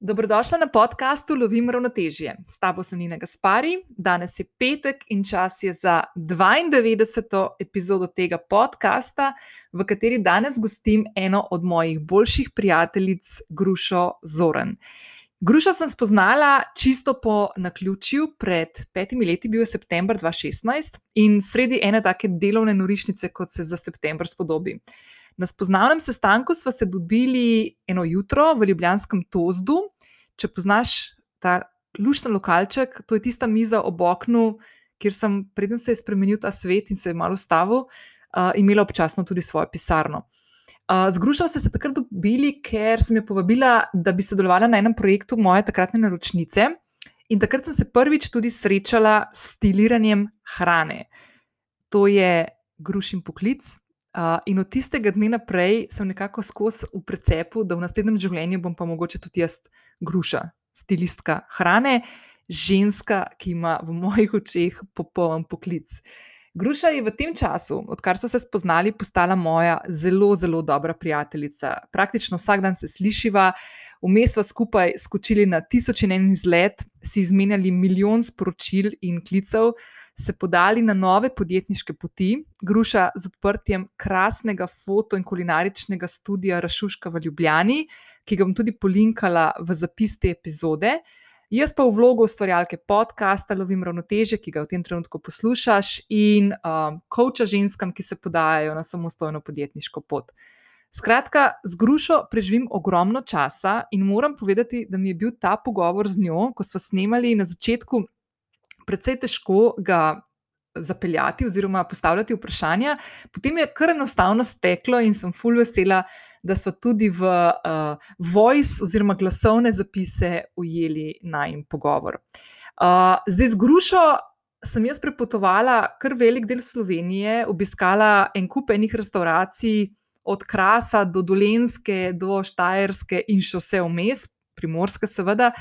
Dobrodošla na podkastu Lovim ravnotežje. S tabo sem Nina Gaspari, danes je petek in čas je za 92. epizodo tega podcasta, v kateri danes gostim eno od mojih boljših prijateljic, Grušo Zoran. Grušo sem spoznala čisto po naključju, pred petimi leti, bil je september 2016 in sredi ene take delovne norišnice, kot se za september spodobi. Na spoznavnem sestanku smo se dobili eno jutro v Ljubljanskem Tozdu. Če poznaš ta lušten lokalček, to je tista miza ob oknu, kjer sem, preden se je spremenil ta svet in se je malo ustavil, uh, imela občasno tudi svojo pisarno. Uh, Zgrušal se je takrat dobili, ker sem jo povabila, da bi sodelovala na enem projektu moje takratne naročnice. In takrat sem se prvič tudi srečala s stiliranjem hrane. To je grušin poklic, Uh, in od tistega dne naprej sem nekako skozi v precepu, da v naslednjem življenju bom pa mogoče tudi jaz gruša, stilistka hrane, ženska, ki ima v mojih očeh popoln poklic. Gruša je v tem času, odkar smo se spoznali, postala moja zelo, zelo dobra prijateljica. Praktično vsak dan se slišiva, vmes smo skupaj skočili na tisoč in en izlet, si izmenjali milijon sporočil in klicev se podali na nove podjetniške poti, gruša z odprtjem krasnega foto- in kulinaričnega studia Rašuška v Ljubljani, ki ga bom tudi polinkala v zapis te epizode. Jaz pa v vlogu ustvarjalke podcasta lovim ravnoteže, ki ga v tem trenutku poslušaš, in um, koča ženskam, ki se podajajo na samostojno podjetniško pot. Skratka, z grušo preživim ogromno časa in moram povedati, da mi je bil ta pogovor z njo, ko smo snemali na začetku precej težko ga zapeljati oziroma postavljati vprašanja. Potem je kar enostavno steklo in sem full vesela, da smo tudi v uh, voice oziroma glasovne zapise ujeli najmen pogovor. Uh, zdaj z grušo. Sem jaz prepotovala kar velik del Slovenije, obiskala en kup enih restauracij, od Krasa do Dolenske, do Štajerske in še vse vmes, primorske, seveda.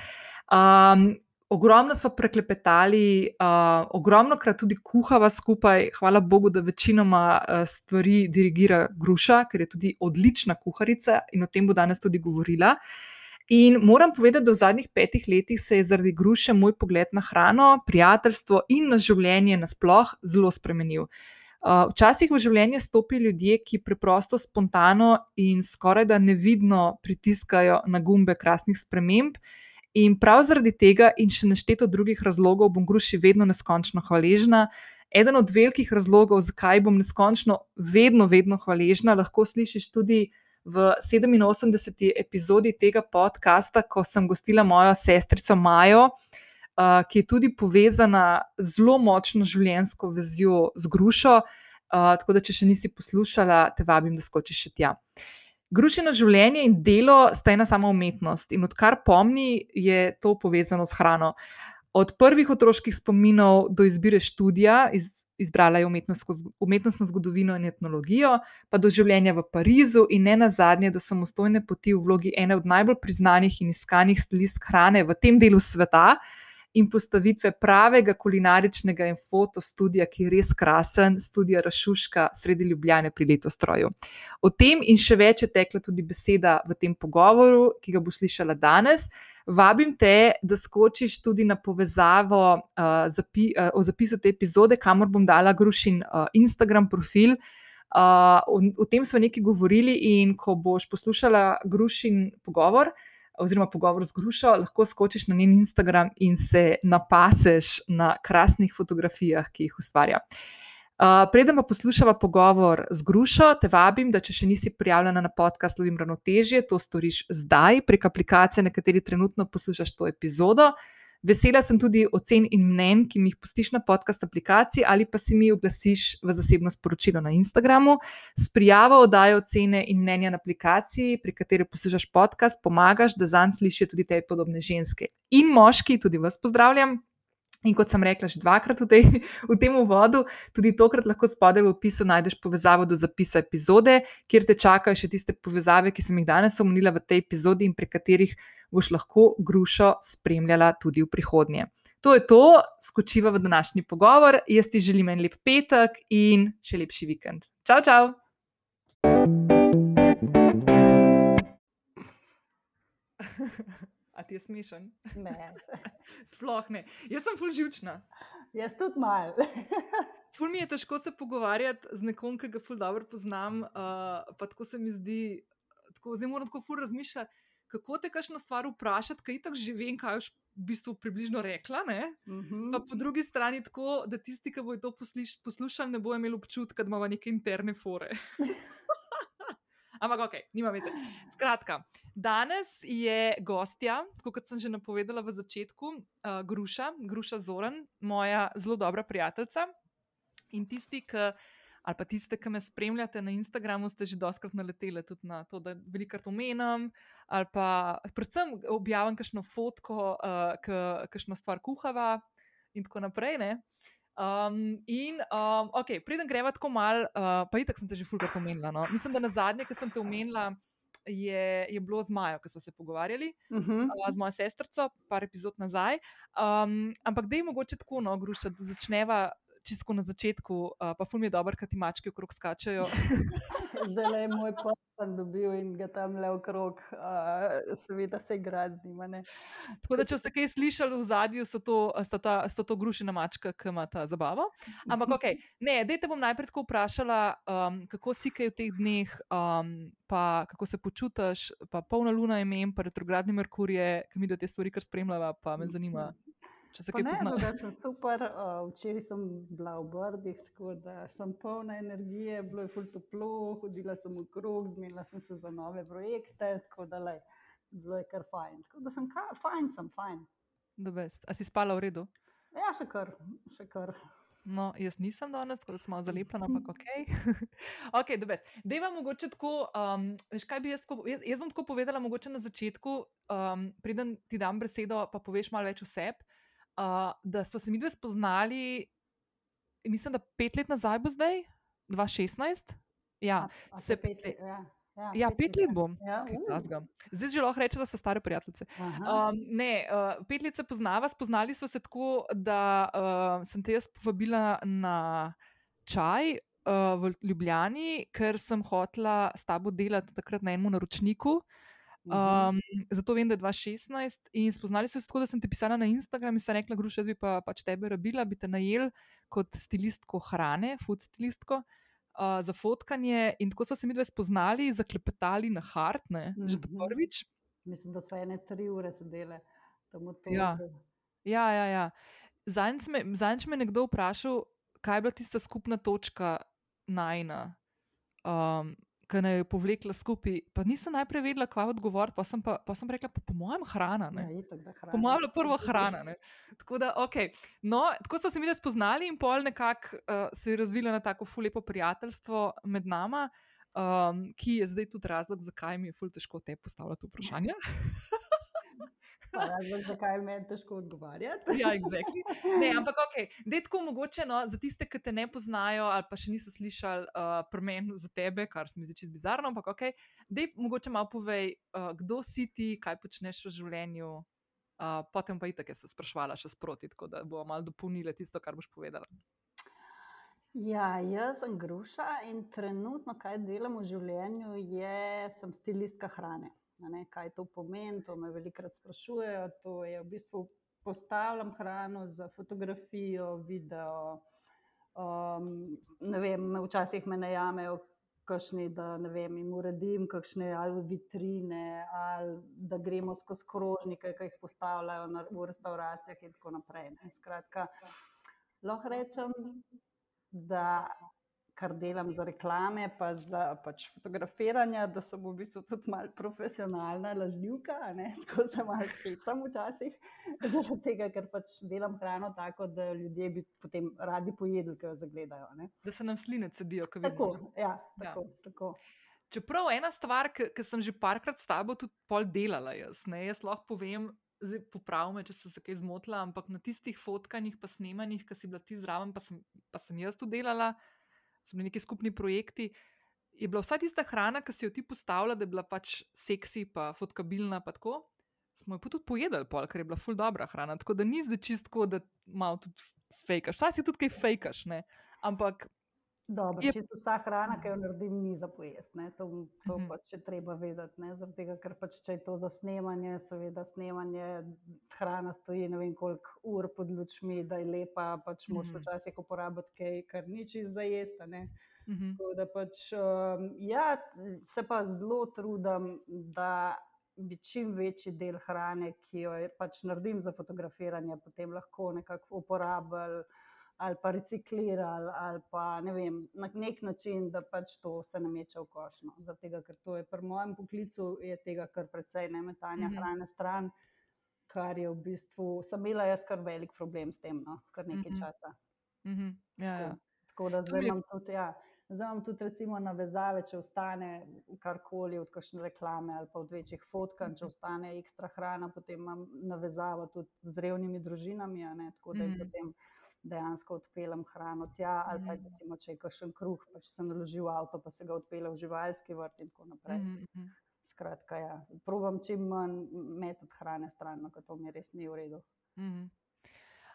Um, ogromno smo preklepetali, uh, ogromno krat tudi kuhava skupaj. Hvala Bogu, da večinoma uh, stvari dirigira Gruša, ker je tudi odlična kuharica in o tem bo danes tudi govorila. In moram povedati, da v zadnjih petih letih se je zaradi gruše moj pogled na hrano, prijateljstvo in na življenje nasplošno zelo spremenil. Včasih v življenje stopijo ljudje, ki preprosto spontano in skoraj da nevidno pritiskajo na gumbe krasnih sprememb, In prav zaradi tega in še nešteto drugih razlogov bom Gruši vedno neskončno hvaležna. Eden od velikih razlogov, zakaj bom neskončno vedno, vedno hvaležna, lahko slišiš tudi v 87. epizodi tega podcasta, ko sem gostila mojo sestrico Majo, ki je tudi povezana z zelo močno življenjsko vezjo z Grušo. Tako da, če še nisi poslušala, te vabim, da skočiš še tja. Grušino življenje in delo sta ena sama umetnost, in odkar pomni, je to povezano s hrano. Od prvih otroških spominov do izbire študija, iz, izbrala je umetnostno zgodovino in etnologijo, pa do življenja v Parizu in ne nazadnje do samostojne poti v vlogi ene od najbolj priznanih in iskanih stilistk hrane v tem delu sveta in postavitve pravega kulinaričnega in fotostudia, ki je res krasen, studija Rašuška sredi Ljubljane pri Letostroju. O tem in še več je tekla tudi beseda v tem pogovoru, ki ga bo slišala danes. Vabim te, da skočiš tudi na povezavo uh, zapi, uh, o zapisu te epizode, kamor bom dala Grušin uh, Instagram profil. Uh, o, o tem smo nekaj govorili, in ko boš poslušala Grušin pogovor, uh, oziroma pogovor z Grušo, lahko skočiš na njen Instagram in se napaseš na krasnih fotografijah, ki jih ustvarja. Uh, preden pa poslušava pogovor z Grušo, te vabim, da če še nisi prijavljena na podcast Lovim Ravnotežje, to storiš zdaj prek aplikacije, na kateri trenutno poslušaš to epizodo. Vesela sem tudi ocen in mnen, ki mi jih pustiš na podcast aplikaciji ali pa si mi oglasiš v zasebno sporočilo na Instagramu. S prijavo oddajo ocene in mnenja na aplikaciji, pri kateri poslušaš podcast, pomagaš, da zanj slišijo tudi te podobne ženske in moški, tudi vas pozdravljam. In kot sem rekla, že dvakrat v, tej, v tem uvodu, tudi tokrat lahko spodaj v opisu najdeš povezavo do zapisa epizode, kjer te čakajo še tiste povezave, ki sem jih danes omenila v tej epizodi in pri katerih boš lahko grušo spremljala tudi v prihodnje. To je to, skočiva v današnji pogovor. Jaz ti želim en lep petek in še lepši vikend. Čau, čau! A ti je smešen? Ne. Sploh ne. Jaz sem ful živčna. Jaz tudi mal. ful mi je težko se pogovarjati z nekom, ki ga ful dobro poznam. Uh, pa tako se mi zdi, tako, zdaj moram tako ful razmišljati, kako te kakšno stvar vprašati, kaj tako že vem, kaj už v bistvu približno rekla. Mm -hmm. Pa po drugi strani tako, da tisti, ki bojo to poslušali, ne bojo imeli občutka, da imamo neke interne fore. Ampak, ok, nima veze. Skratka, danes je gostja, kot sem že napovedala v začetku, uh, Gruša, Gruša Zoran, moja zelo dobra prijateljica. In tisti, ki. Ali pa tiste, ki me spremljate na Instagramu, ste že doskrat naleteli tudi na to, da velikokrat omenjam, ali pa predvsem objavim kakšno fotko, uh, kakšno stvar kuhava in tako naprej. Uh, Um, in, um, ok, preden greva tako mal, uh, pa itak sem te že fulkrat omenila. No? Mislim, da na zadnje, ki sem te omenila, je, je bilo z Majo, ki smo se pogovarjali, uh -huh. uh, z mojo sestrico, par epizod nazaj. Um, ampak da je mogoče tako, no, grušča, da začneva čisto na začetku, uh, pa ful mi je dobro, kaj ti mački okrog skačajo. Zdaj je moj pomen dobil in ga tam le okrog, uh, seveda se igra z njima. Tako da, če ste kaj slišali v zadju, so to, ta, so to grušina mačka, ki ima ta zabavo. Ampak, ok, ne, dej te bom najprej tako vprašala, um, kako si kaj v teh dneh, um, pa kako se počutiš, pa polna luna je mem, pa retrogradni Merkurje, ki mi do te stvari kar spremljava, pa me zanima če se kaj poznaš. Ja, sem super. Uh, včeraj sem bila v Brdih, tako da sem polna energije, bilo je fulto toplo, hodila sem v krog, zmenila sem se za nove projekte, tako da le, bilo je kar fajn. Tako da sem kar fajn, sem fajn. A si spala v redu? Ja, še kar. Še kar. No, jaz nisem danes, tako da smo zalepljeni, ampak ok. ok, dobro. Dej vam mogoče tako, um, veš kaj bi jaz, tako, jaz, jaz bom tako povedala, mogoče na začetku, um, preden ti dam besedo, pa poveš malo več o sebi uh, da smo se mi dve spoznali, mislim, da pet let nazaj bo zdaj, 2016. Ja, a, a se pet let. Ja. Ja, ja, pet let bom. Ja, uh. Zdaj že lahko rečem, da so stare prijateljice. Um, ne, uh, pet let se poznava, spoznali smo se tako, da uh, sem te jaz povabila na čaj uh, v Ljubljani, ker sem hotela s tabo delati takrat na enem naročniku. Uh, Um, zato vem, da je 2016 in spoznali se tako, da sem ti pisala na Instagram in sem rekla, gruša, jaz bi pa, pač tebe rabila, bi te najel kot stilistko hrane, food stilistko. Uh, za fotkanje, in tako smo se mi dve spoznali, zaklepetali na hartne, mm -hmm. že prvič. Mislim, da smo ene tri ure sedeli tam v tem. Ja, ja, ja. ja. Zadnjič me, me je nekdo vprašal, kaj je bila tista skupna točka najna. Um, ki naj jo povlekla skupaj. Pa nisem najprej vedela, kaj odgovor, pa sem, pa, pa sem rekla, pa, po mojem, hrana. Ja, hrana. Po mojem, prvo hrana. Ne? Tako da, ok. No, tako so se mi spoznali in pol nekako uh, se je razvilo na tako fulepo prijateljstvo med nami, um, ki je zdaj tudi razlog, zakaj mi je fulj težko te postavljati vprašanja. Razlog, zakaj je meni težko odgovarjati. ja, exactly. ne, ampak, ok, da je tako mogoče no, za tiste, ki te ne poznajo ali pa še niso slišali uh, premen za tebe, kar se mi zdi čisto bizarno. Ampak, ok, da je mogoče malo povej, uh, kdo si ti, kaj počneš v življenju. Uh, potem pa je tako, da se sprašvala še sproti, tako da bo malo dopolnila tisto, kar boš povedala. Ja, jaz sem gruša in trenutno, kaj delam v življenju, je, sem stilistka hrane. Ne, kaj to pomeni, to me velikokrat sprašujejo. To je v bistvu postavljam hrano za fotografijo, video. Um, vem, včasih me najamejo, kakšni, da ne vem, jim uredim kakšne ali vitrine, ali da gremo skozi krožnike, ki jih postavljajo na, v restauracijah in tako naprej. Ne. Skratka, lahko rečem, da kar delam za reklame, pa za pač fotografiranje, da sem v bistvu tudi malo profesionalna lažnivka, tako se malo hecam včasih, zaradi tega, ker pač delam hrano tako, da ljudje bi potem radi pojedli, ko jo zagledajo. Ne? Da se nam sline cedijo, ko vidimo. Tako, ja, tako, ja. tako. Čeprav ena stvar, ki sem že parkrat s tabo tudi pol delala, jaz, ne, jaz lahko povem. Popravim me, če sem se kaj zmotila, ampak na tistih fotkanjih, pa snemanjih, ki si bila ti zraven, pa sem, pa sem jaz tu delala, so bili neki skupni projekti. Je bila vsa tista hrana, ki si jo ti postavlja, da je bila pač seksi, pa fotkabilna, pa tako. Smo jo tudi pojedli, pol, ker je bila ful dobra hrana. Tako da ni zdaj čistko, da malo tudi fejkaš. Včasih tudi kaj fejkaš, ne? ampak Dobro, Je- se vsa hrana, ki jo naredim, ni za pojesti. ne, To, to Mhm. pač je treba vedeti. ne, Zaradi tega, ker pač, če je to za snemanje, seveda snemanje, hrana stoji ne vem koliko ur pod lučmi, da je lepa, pač moraš Mhm. včasih uporabiti kaj, kar ni čisto za jesti. a ne. Mhm. Tako da pač, um, ja, se pa zelo trudim, da bi čim večji del hrane, ki jo pač naredim za fotografiranje, potem lahko nekako uporabili ali pa reciklirali, ali pa ne vem, na nek način, da pač to se nameče v košno. Zaradi tega, ker to je pri mojem poklicu je tega kar precej ne metanja Mhm. hrane stran, kar je v bistvu, sem imela jaz kar velik problem s tem, no, kar nekaj Mhm. časa. Mhm. Ja, ja. Tako da zdaj imam tudi, ja, zdaj imam tudi recimo navezave, če ostane karkoli od kakšne reklame ali pa od večjih fotkanj, če ostane ekstra hrana, potem imam navezavo tudi z revnimi družinami, ne, tako da jim Mhm. potem dejansko odpeljem hrano tja, ali pa Mhm. recimo, če je kakšen kruh, pač se naloži v avto, pa se ga odpelje v živalski vrt in tako naprej. Mhm, mhm. Skratka, ja, probam čim manj metati hrane stran, ker to mi res ni v redu. Mhm.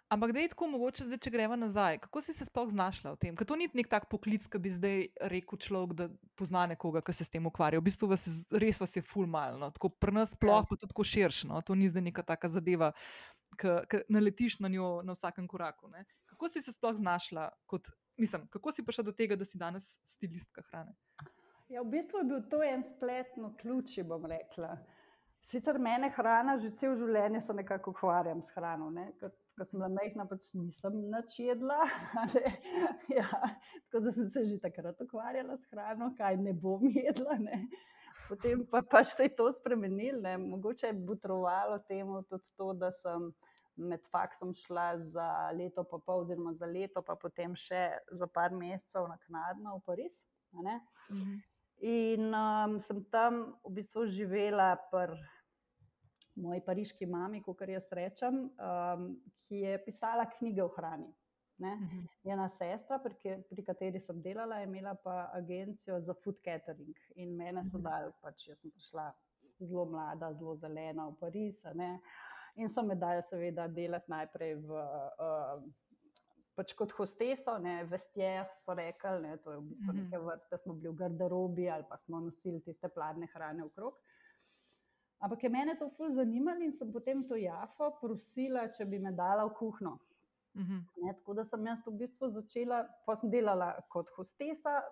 Ampak da je tako mogoče, zdaj, če gremo nazaj, kako si se sploh znašla v tem? Ker to ni nek tak poklic, ki bi zdaj rekel človek, da pozna nekoga, ki se s tem ukvarja. V bistvu vas je, res vas je fulmalno, tako pri nas sploh, pa tudi tako širšno. To ni zdaj neka taka zadeva, ki naletiš na njo na vsakem koraku. Ne? Kako si se sploh znašla, kot, mislim, kako si prišla do tega, da si danes stilistka hrane? Ja, v bistvu je bil to en spletno ključ, bom rekla. Sicer mene hrana že cel življenje se nekako ukvarjam s hrano. ne. Ko ko sem bila majhna, pač nisem nič jedla. Ja, tako da sem se že takrat ukvarjala s hrano, kaj ne bom jedla. Ne. Potem pa pač se je to spremenilo. Mogoče je butrovalo temu tudi to, da sem med faksom šla za leto pa pol, oziroma za leto, pa potem še za par mesecev naknadno v Pariz. ne. In um, sem tam v bistvu živela pri moji pariški mami, kot jaz rečem, um, ki je pisala knjige o hrani. Ne? Mhm. Njena sestra, pri, pri kateri sem delala, je imela pa agencijo za food catering in mene so Mhm. dali, pač jaz sem prišla zelo mlada, zelo zelena v Pariz. ne. In so me dali, seveda, delati najprej v. Uh, Pač kot hosteso, ne, vestje so rekli, ne, to je v bistvu Mhm. neke vrste, smo bili v garderobi ali pa smo nosili tiste pladne hrane okrog. Ampak je mene to ful zanimalo in sem potem to Jafo prosila, če bi me dala v kuhno. Mhm. Ne, tako da sem jaz v bistvu začela, pa sem delala kot hostesa,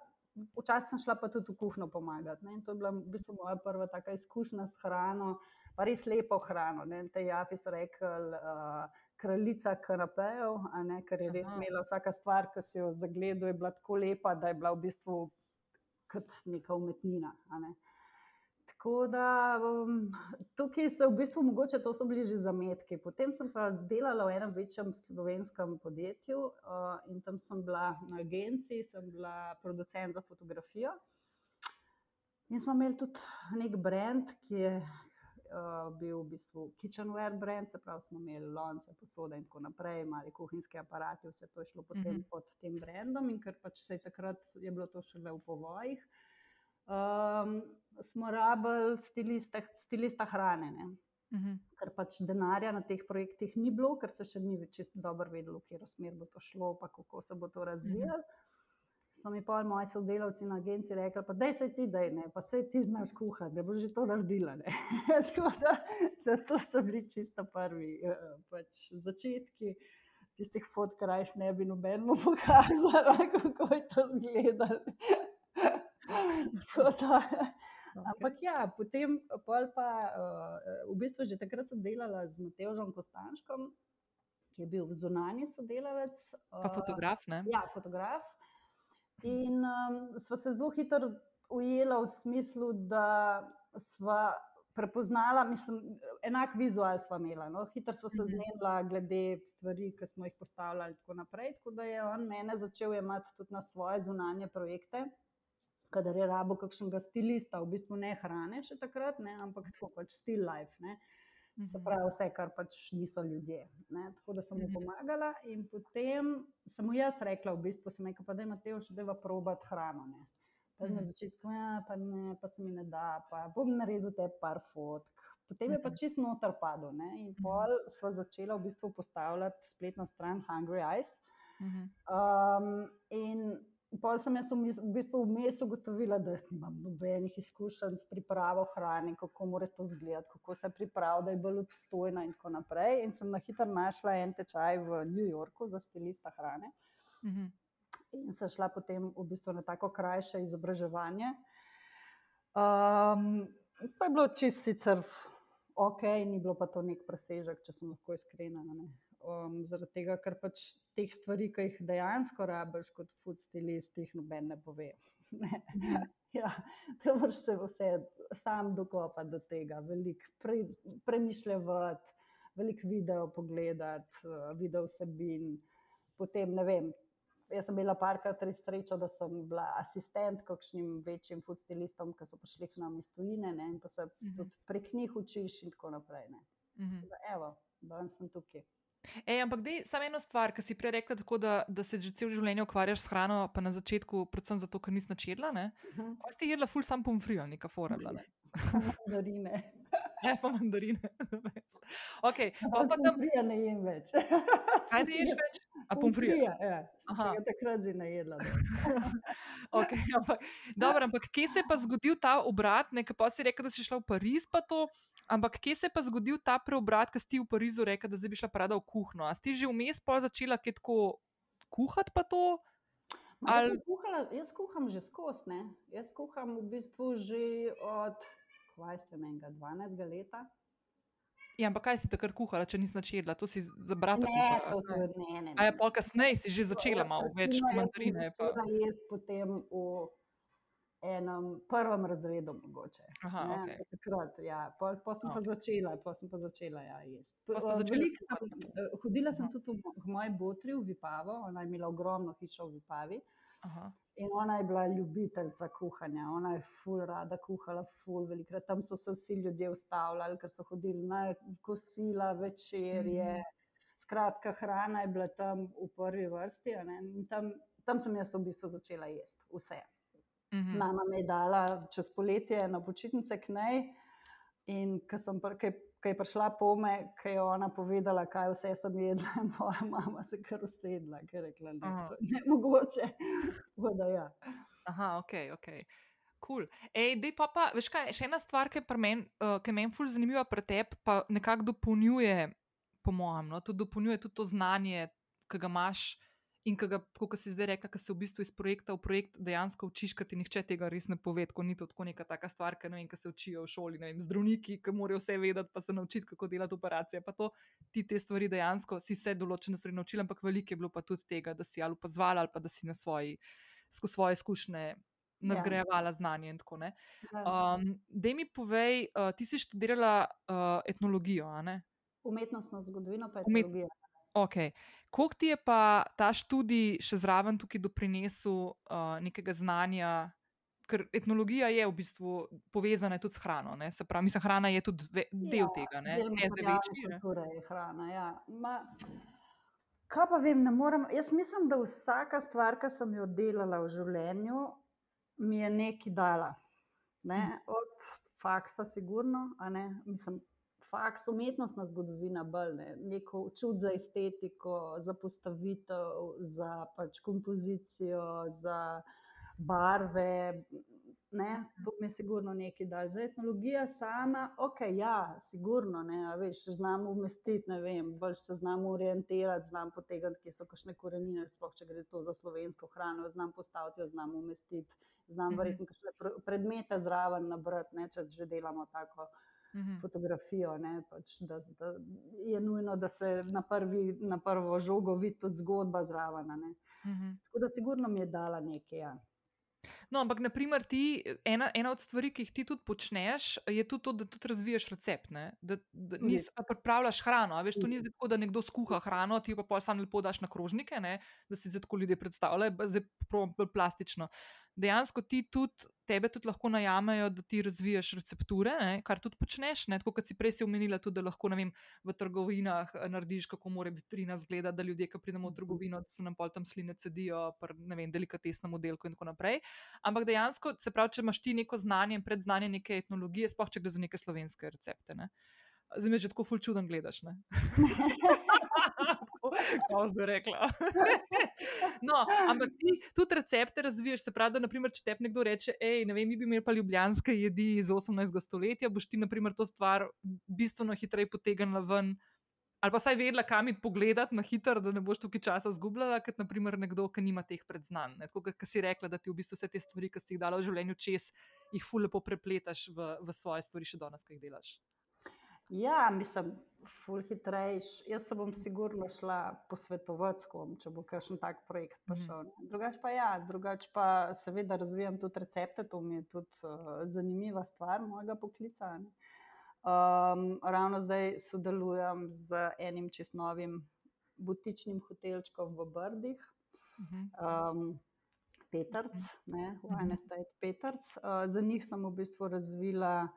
včasih sem šla pa tudi v kuhno pomagati. Ne, in to je bila v bistvu moja prva taka izkušnja s hrano, pa res lepo hrano. Ne, te Jafi so rekli, uh, kraljica kanapejev, ne, ker je res Aha. imela vsaka stvar, ki si jo zagledal, je bila tako lepa, da je bila v bistvu kot neka umetnina. ne. Tako da um, tukaj so v bistvu mogoče to so bili že zametki. Potem sem pa delala v enem večjem slovenskem podjetju uh, in tam sem bila na agenciji, sem bila producent za fotografijo. In smo imeli tudi nek brand, ki je uh, bil v bistvu kitchenware brand, se pravi, smo imeli lonce, posode in tako naprej, mali kuhinjski aparati, vse to je šlo potem Mhm. mm -hmm. pod tem brandom in ker pač se je takrat je bilo to šele v povojih. Um, smo rabili stilista, stilista hrane, ne? Mhm. ker pač denarja na teh projektih ni bilo, ker se še ni čisto dobro vedelo, v katero smer bo to šlo, pa kako se bo to razvijalo. So mi pa moji sodelavci na agenciji rekli, pa daj se ti, daj ne, pa se ti znaš kuhati, da boš že to naredila. ne." Tako da, da to so bili čisto prvi eh, pač začetki. Tistih fotk, krajš ne bi nobenemu pokazala, kako je to izgledalo. Tako da, Ampak ja, potem pol pa uh, v bistvu že takrat sem delala z Matežom Kostanškom, ki je bil zunanji sodelavec. Pa eh, fotograf, ne? Ja, fotograf. In um, sva se zelo hitro ujela v smislu, da sva prepoznala, mislim, enak vizual sva imela. No? Hitro sva se Mhm. zmenila glede stvari, ki smo jih postavljali in tako naprej. Tako da je on mene začel jemati tudi na svoje zunanje projekte. Kadar je rabo kakšnega stilista, v bistvu ne hrane še takrat, ne, ampak tako pač still life. Ne. Se Mhm. pravi, vse, kar pač niso ljudje. Ne. Tako da sem mu Mhm. pomagala, in potem sem mu jaz rekla, v bistvu, sem rekla, pa da ima te už, da je probat hrano. Ne. Pa na Mhm. začetku, ja, pa, ne, pa se mi ne da, pa bom naredil te par fotk. Potem je pa čist noter padel. Ne. In pol sva začela v bistvu postavljati spletno stran Hungry Eyes. Um, in pol sem jaz v bistvu vmes ugotovila, da nimam nobenih izkušenj s pripravo hrane, kako mora to izgledati, kako se pripravlja, da je bolj obstojna in tako naprej. In sem na hitro našla en tečaj v New Yorku za stilista hrane. Mm -hmm. In sem šla potem v bistvu na tako krajše izobraževanje. Um, pa je bilo čisto sicer ok, ni bilo pa to nek presežek, če sem lahko iskrena. Ne? Um, zaradi tega, ker pač teh stvari, ki jih dejansko rabiš kot food stilist, jih noben ne pove. ne. ja, to moraš se vse sam dokopati do tega, veliko pre, premišljati, veliko video pogledati, uh, video vsebin. Potem ne vem. Jaz sem bila parkrat res sreča, da sem bila asistent kakšnim večjim food stilistom, ki so prišli k nam iz Tunisa in pa se uh mhm. -huh. tudi prek njih učiš in tako naprej. Uh mhm. -huh. Evo, danes sem tukaj. Ej, ampak dej, samo eno stvar, ki si prej rekla, tako, da, da se že celo življenje ukvarjaš s hrano, pa na začetku, predvsem zato, ker nisi načela. Uh -huh. Kaj si jedla, ful sam pomfrijo, neka fora. Mandarine. Ne, pa mandarine. okay, pa pa tam pomfrija ne jem več. Kaj ti ješ več? A pomfrija? Ja, sem takrat že najedla. okay, ampak, dobro, ampak kje se je pa zgodil ta obrat, nekaj pa si rekel, da si šla v Pariz, pa to. Ampak kje se je pa zgodil ta preobrat, ki si v Parizu rekel, da zdaj bi šla prada v kuhno? A si že vmes pa začela kaj tako kuhati pa to? Ali... Jaz, kuhala, jaz kuham že skozi. Jaz kuham v bistvu že od 20, 12 leta. Ja, ampak kaj si takrat kuhala, če nisi načela? To si za brata kuhala. Ne, ne, ne. A je pa kasneje si že začela malo več mandarine. Ja, jaz potem v enem prvem razredu, mogoče. Aha, okay. Takrat, ja. Pol, pol sem okay. pa začela, pol sem pa začela ja, jesti. Eh, hodila sem tudi v, v moji botri v Vipavo, ona je imela ogromno hišo v Vipavi. Aha. In ona je bila ljubiteljica kuhanja, ona je ful rada kuhala, ful velikrat. Tam so se vsi ljudje ustavljali, ker so hodili na kosila, večerje. Mm -hmm. Skratka, hrana je bila tam v prvi vrsti. Tam, tam sem jaz v bistvu začela jesti vse. -hmm. Mama me je dala čez poletje na počitnice k njej. In ko sem pr kaj, kaj prišla po me, ki je ona povedala, kaj vse sem jedla, moja mama se kar usedla, ker je rekla, da je ne mogoče. da, ja. Aha, ok, ok. Cool. Ej, dej pa, pa, veš kaj, še ena stvar, ki je meni uh, men ful zanimiva pri tebi, pa nekako dopolnjuje, po mojem, no, tudi dopolnjuje tudi to znanje, ki ga imaš. In ki ga, kot si zdaj rekla, ki se v bistvu iz projekta v projekt dejansko učiš, ker ti nihče tega res ne pove, ko ni to tako neka taka stvar, ki se učijo v šoli, vem, zdravniki, ki morajo vse vedeti, pa se naučiti, kako delati operacije. Pa to ti te stvari dejansko si se določene stvari naučila, ampak veliko je bilo pa tudi tega, da si ali pozvala ali pa da si na svoji, skozi svoje izkušnje. Nadgrajevala ja. znanje in tako naprej. Ja. Um, da mi povej, uh, ti si študirala uh, etnologijo, a ne? Umetnostno zgodovino, pa etnologijo. Umet Okay. Kako ti je pa ta študij še zraven tukaj doprinesel uh, nekega znanja? Ker etnologija je v bistvu povezana tudi s hrano. Ne? Se pravi, mislim, hrana je tudi ve, del ja, tega. Ne, ne zdaj večji. Torej, hrana. Ja. Ma, kaj pa vem, ne morem. Jaz mislim, da vsaka stvar, ki sem jo delala v življenju, mi je nekaj dala. Ne? Hm. Od faksa, sigurno. Mislim, faks, umetnostna zgodovina, bolj ne, neko čut za estetiko, za postavitev, za pač kompozicijo, za barve. Ne, to mi je sigurno nekaj dal. Za etnologijo sama, ok, ja, sigurno, ne, veš, znam umestiti, ne vem, bolj se znam orientirati, znam potegati, kje so kakšne korenine, sploh če gre to za slovensko hrano, znam postaviti, jo znam umestiti, znam mhm. verjetno kakšne predmete zraven nabrati, ne, če že delamo tako -hmm. fotografijo. Pač, da, da je nujno, da se na, prvi, na prvo žogo vidi tudi zgodba zraven. Mm -hmm. Tako da, sigurno mi je dala nekaj. Ja. No, ampak, naprimer, ti, ena, ena od stvari, ki jih ti tudi počneš, je tudi to, da tudi razviješ recept. Ne? Da, da nisi pa pripravljaš hrano. Veš, to ni tako, da nekdo skuha hrano, ti pa pa sam lepo daš na krožnike, ne? da si zdaj tako ljudje predstavljajo, zdaj pa plastično dejansko ti tudi, tebe tudi lahko najamejo, da ti razviješ recepture, ne, kar tudi počneš. Ne, tako kot si prej omenila, tudi da lahko vem, v trgovinah eh, narediš, kako mora vitrina zgleda, da ljudje, ki pridemo v trgovino, da se nam pol tam sline cedijo, pri delikatesnem modelku in tako naprej. Ampak dejansko, se pravi, če imaš ti neko znanje in predznanje neke etnologije, sploh če gre za neke slovenske recepte. Ne. Zdaj me že tako fulčuden gledaš. Kako zdaj rekla? no, ampak ti tudi recepte razviješ, se pravi, da naprimer, če te nekdo reče, hej, ne vem, mi bi imeli pa ljubljanske jedi iz 18. stoletja, boš ti naprimer to stvar bistveno hitreje potegnila ven. Ali pa saj vedela, kam iti pogledati na hitro, da ne boš tukaj časa zgubljala, kot naprimer nekdo, ki nima teh predznanj. Tako kot si rekla, da ti v bistvu vse te stvari, ki si jih dala v življenju čez, jih fully poprepletaš v, v svoje stvari, še danes, ki jih delaš. Ja, mislim, ful hitrejš. Jaz se bom sigurno šla posvetovati s kom, če bo kakšen tak projekt prišel. Mm. Drugač pa ja, drugač pa seveda razvijam tudi recepte, to mi je tudi uh, zanimiva stvar mojega poklica. Um, ravno zdaj sodelujem z enim čist novim butičnim hotelčkom v Brdih. Um, Petrc, ne, Wine Estate Petrc. Uh, za njih sem v bistvu razvila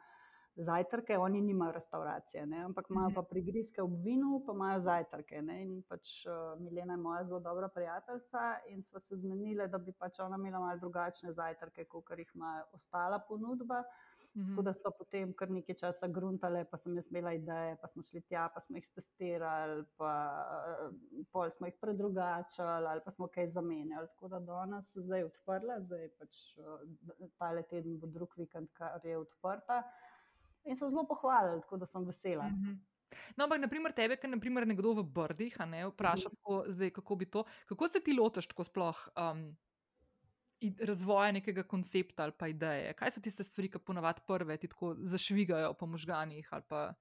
zajtrke, oni nimajo restauracije, ne? ampak imajo pa prigrizke ob vinu, pa imajo zajtrke. Ne? In pač uh, Milena je moja zelo dobra prijateljica in smo se zmenili, da bi pač ona imela malo drugačne zajtrke, kot jih ima ostala ponudba. -hmm. Tako da smo potem kar nekaj časa gruntali, pa sem jaz imela ideje, pa smo šli tja, pa smo jih testirali, pa uh, pol smo jih predrugačali ali pa smo kaj zamenjali. Tako da danes se zdaj odprla, zdaj pač uh, tale teden bo drug vikend, kar je odprta in so zelo pohvalili, tako da sem vesela. Mm -hmm. No, ampak, naprimer, tebe, ki je nekdo v Brdih, ne, vpraša, tako, zdaj, kako bi to. Kako se ti lotiš tako sploh um, razvoja nekega koncepta ali pa ideje? Kaj so tiste stvari, ki ponavadi prve ti tako zašvigajo po možganjih? Pa...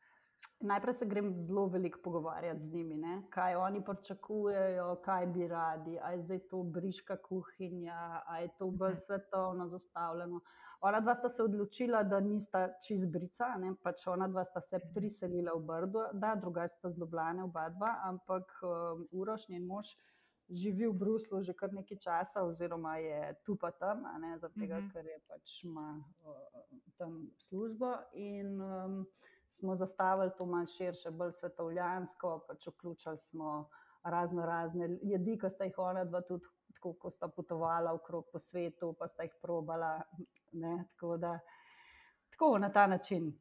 Najprej se grem zelo veliko pogovarjati z njimi, ne? kaj oni pričakujejo, kaj bi radi, ali je zdaj to briška kuhinja, ali je to bolj mhm. svetovno zastavljeno. Ona dva sta se odločila, da nista čez brica, ne? pač ona dva sta se priselila v Brdo, da drugače sta zlobljena oba dva, ampak um, Uroš, njen mož, živi v Bruslu že kar nekaj časa, oziroma je tu pa tam, zaradi tega, mm -hmm. ker je pač ima uh, tam službo. In, um, smo zastavili to malo širše, bolj svetovljansko, pač vključili smo razno razne jedi, ki sta jih ona dva tudi, tako, ko sta potovala okrog po svetu, pa sta jih probala. Ne, tako da, tako na ta način.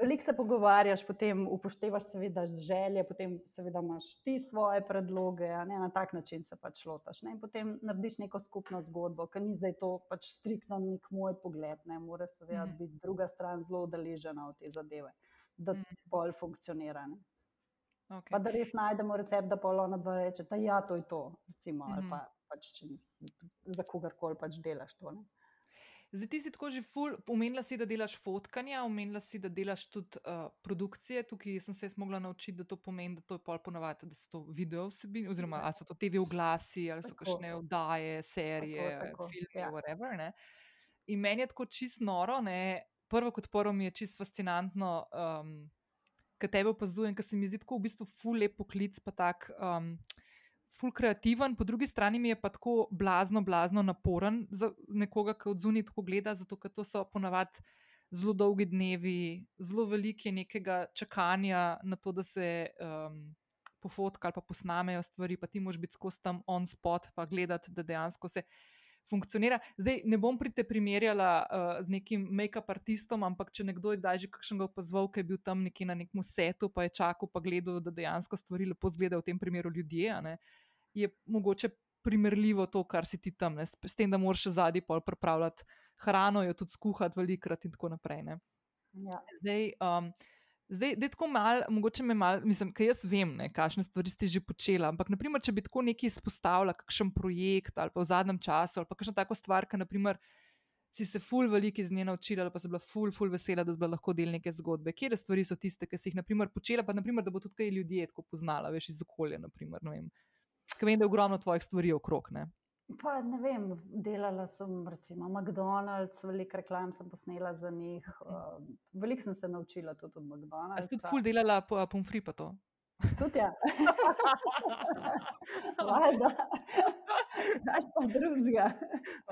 Veliko se pogovarjaš, potem upoštevaš, seveda, želje, potem seveda imaš ti svoje predloge, ne, na tak način se pač lotaš. Ne, potem narediš neko skupno zgodbo, ker ni zdaj to pač striktno nek moj pogled, ne, mora seveda mm. biti druga stran zelo udeležena v te zadeve, da mm. bolj funkcionira. Ne. Okay. Pa da res najdemo recept, da polo na dva reče, da ja, to je to, recimo, mm -hmm. ali pa pač, če, za kogarkoli pač delaš to. Ne. Zdaj, ti si tako že ful, omenila si, da delaš fotkanja, omenila si, da delaš tudi uh, produkcije. Tukaj sem se mogla naučiti, da to pomeni, da to je pol ponovadi, da so to video vsebine, oziroma ali so to TV oglasi, ali so kakšne oddaje, serije, tako, tako, filme, ja. whatever. Ne? In meni je tako čist noro, ne? prvo kot prvo mi je čist fascinantno, um, kaj tebe opazujem, ker se mi zdi tako v bistvu ful lep poklic, pa tak. Um, ful kreativen, po drugi strani mi je pa tako blazno, blazno naporen za nekoga, ki od zunaj tako gleda, zato ker to so ponavadi zelo dolgi dnevi, zelo velike nekega čakanja na to, da se um, pofotka ali pa posnamejo stvari, pa ti moš biti skozi tam on spot, pa gledati, da dejansko se. Funkcionira. Zdaj ne bom pri te primerjala uh, z nekim make-up artistom, ampak če nekdo je kdaj že kakšnega opazval, ki je bil tam nekje na nekem setu, pa je čakal, pa gledal, da dejansko stvari lepo izgledajo, v tem primeru ljudje. Uh, je mogoče primerljivo to, kar si ti tam, ne? s tem, da moraš zadnji pol pripravljati hrano, jo tudi skuhati velikrat in tako naprej. Ja. Zdaj, um, zdaj, da je tako malo, mogoče me malo, mislim, kaj jaz vem, kakšne stvari si že počela. Ampak, naprimer, če bi tako nekaj izpostavila, kakšen projekt ali pa v zadnjem času, ali pa kakšna taka stvar, ki naprimer. Si se ful veliko iz nje naučila, pa si bila ful, ful vesela, da si bila lahko del neke zgodbe. Kje stvari so tiste, ki si jih naprimer, počela, pa naprimer, da bo tudi kaj ljudi tako poznala, veš iz okolja. Naprimer, Ker vem, da je ogromno tvojih stvari okrog. Ne? Pa, ne vem, delala sem recimo McDonald's, veliko reklam sem posnela za njih. Uh, veliko sem se naučila tudi od McDonald's. Ste tudi ful delala po Pumfri pa to? Tudi ja. Valjda. Daj pa drugega.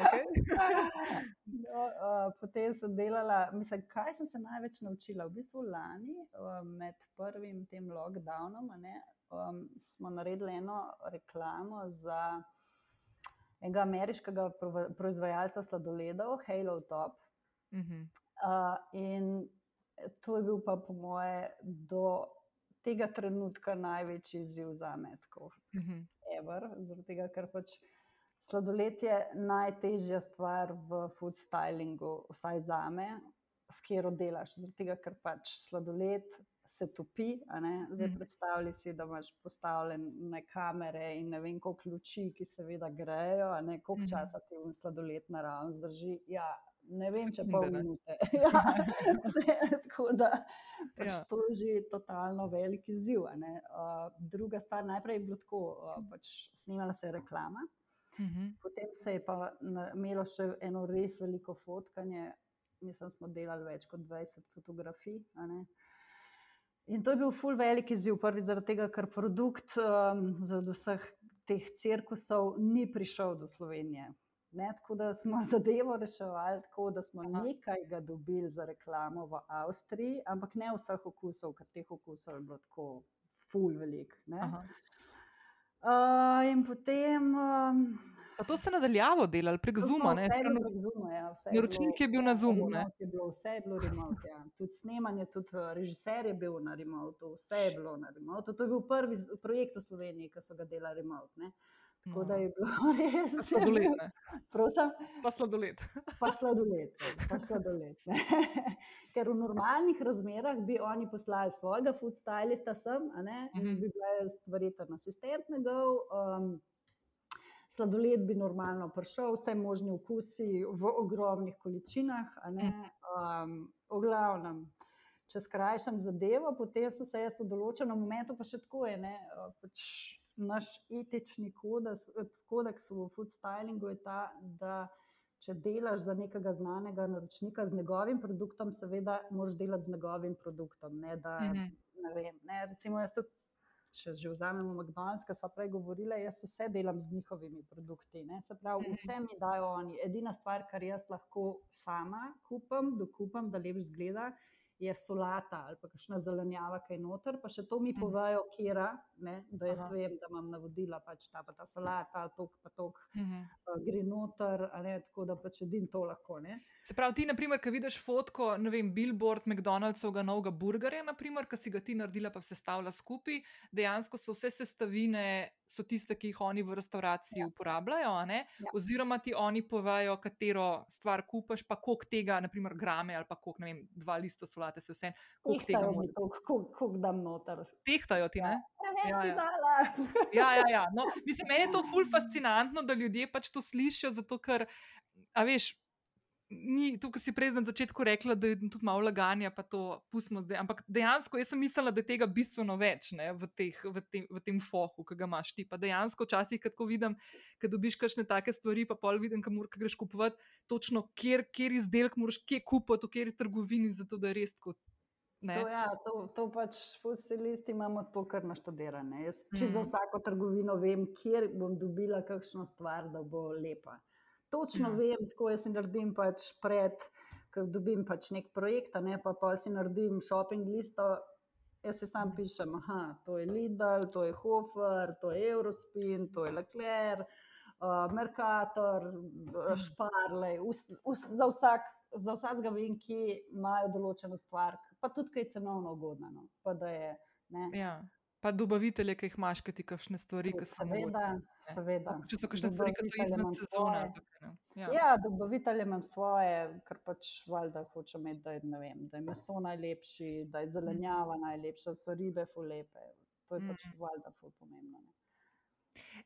Okay. No, uh, potem sem delala, mislim, kaj sem se največ naučila. V bistvu lani, uh, med prvim tem lockdownom, ne, um, smo naredili eno reklamo za enega ameriškega proizvajalca sladoledov, Halo Top. Uh -huh. uh, in to je bil pa, po moje, do tega trenutka največji izziv za me. Uh -huh. Zaradi tega, ker pač sladoled je najtežja stvar v food stylingu, vsaj za me, s katero delaš. Tega, ker pač sladoled se topi. Zdaj Mhm. predstavljaj si, da imaš postavljene kamere in ne vem, koliko luči, ki seveda grejo, ne koliko Mhm. časa ti v sladoled naravno zdrži. Ja, ne vem, če pol minute. Ja, tako da pač Ja. to je že totalno velik izziv. Uh, druga stvar, najprej je bilo tako, uh, pač snimala se je reklama. Uh -huh. Potem se je pa imelo še eno res veliko fotkanje, mislim, smo delali več kot 20 fotografij. ne. In to je bil ful velik izziv, prvič zaradi tega, ker produkt um, zaradi vseh teh cirkusov ni prišel do Slovenije. Ne, tako da smo zadevo reševali tako, da smo Aha. nekaj ga dobili za reklamo v Avstriji, ampak ne vseh okusov, ker teh okusov je bilo tako ful velik. Uh, in potem. Um, Pa to ste nadaljavo delali prek Zuma, ne? Strano- prek Zuma, ja, vse je Naročnik bilo- je bil na Zoomu, ne? remote je bilo, Vse je bilo remote, ja. Tudi snemanje, tudi eh, režiser je bil na remotu, vse je bilo na remotu. To je bil prvi projekt v Sloveniji, ki so ga delali remote. Ne? Tako da je bilo res. Pa sladoled? Prosim, Pa sladoled. pa sladoled. ja, Pa sladoled. Ker v normalnih razmerah bi oni poslali svojega food stylista sem, a ne, in Mhm. bi bila jaz verjetno asistent njegov. Um, Sladoled bi normalno prišel, vse možne okusi v ogromnih količinah. a ne. Um, v glavnem, če skrajšam zadevo, potem sem se jaz v določenem momentu, pa še tako je. Ne, uh, pač naš etični kodeks, kodeks v food stylingu je ta, da če delaš za nekega znanega naročnika z njegovim produktom, seveda moraš delati z njegovim produktom. Ne, da, Mhm. ne vem, ne, recimo jaz tudi če že vzamemo McDonald's, ki smo prej govorili, jaz vse delam z njihovimi produkti. Ne? Se pravi, Mhm. vse mi dajo oni. Edina stvar, kar jaz lahko sama kupim, dokupam, da lepo zgleda, je solata ali pa kakšna zelenjava, kaj noter, pa še to mi Mhm. povejo, kera, ne? da jaz Aha. vem, da imam navodila, pač ta pa ta solata, tok pa tok Mhm. uh, gre noter, ne? tako da pač edin to lahko. Ne? Se pravi, ti, naprimer, ko vidiš fotko, ne vem, billboard McDonald'sovega novega burgerja, naprimer, ki si ga ti naredila, pa se stavlja skupaj, dejansko so vse sestavine, so tiste, ki jih oni v restavraciji ja. uporabljajo? Ja. oziroma ti oni povejo, katero stvar kupaš, pa koliko tega, naprimer, grame ali pa koliko, ne vem, dva lista solate, se vse, koliko tega moraš. toliko, koliko- koliko dam noter. Tehtajo ti, ne? Ja, si ja. dala. Ja, ja, ja. No, mislim, meni je to ful fascinantno, da ljudje pač to slišijo, zato ker, a veš. Ni, tukaj si prej na začetku rekla, da je tudi malo laganja, pa to pustimo zdaj. Ampak dejansko jaz sem mislila, da je tega bistveno več ne, v, teh, v, tem, v tem fohu, ki ga imaš ti. Pa dejansko včasih, ko vidim, ko dobiš kakšne take stvari, pa pol vidim, kam greš kupovati, točno kjer, kjer izdelek moraš kje kupiti, v kateri trgovini, zato da je res tako. Ne. To, ja, to, to pač food stylisti imamo to kar naštudirane. Jaz čisto za Mhm. vsako trgovino vem, kjer bom dobila kakšno stvar, da bo lepa. Točno Ja. vem, tako jaz naredim pač pred, ko dobim pač nek projekt, ne pa pa si naredim shopping listo. Jaz si sam pišem, aha, to je Lidl, to je Hofer, to je Eurospin, to je Leclerc, uh, Mercator, uh, Šparlej. Us, us, za, vsak, za vsakega vem, ki imajo določeno stvar, pa tudi kaj cenovno ugodno. No. Pa da je, ne, Ja. Pa dobavitelje, ki jih imaš, ki ti kakšne stvari, ki so seveda, mogoče. seveda. Če so kakšne stvari, ki so izmed sezone. svoje. ne. Ja. Ja, dobavitelje imam svoje, ker pač valjda hočem imeti, da je, ne vem, da je meso najlepši, da je zelenjava najlepša, da so ribe fulepe. To je pač Mhm. valjda ful pomembno. Ne.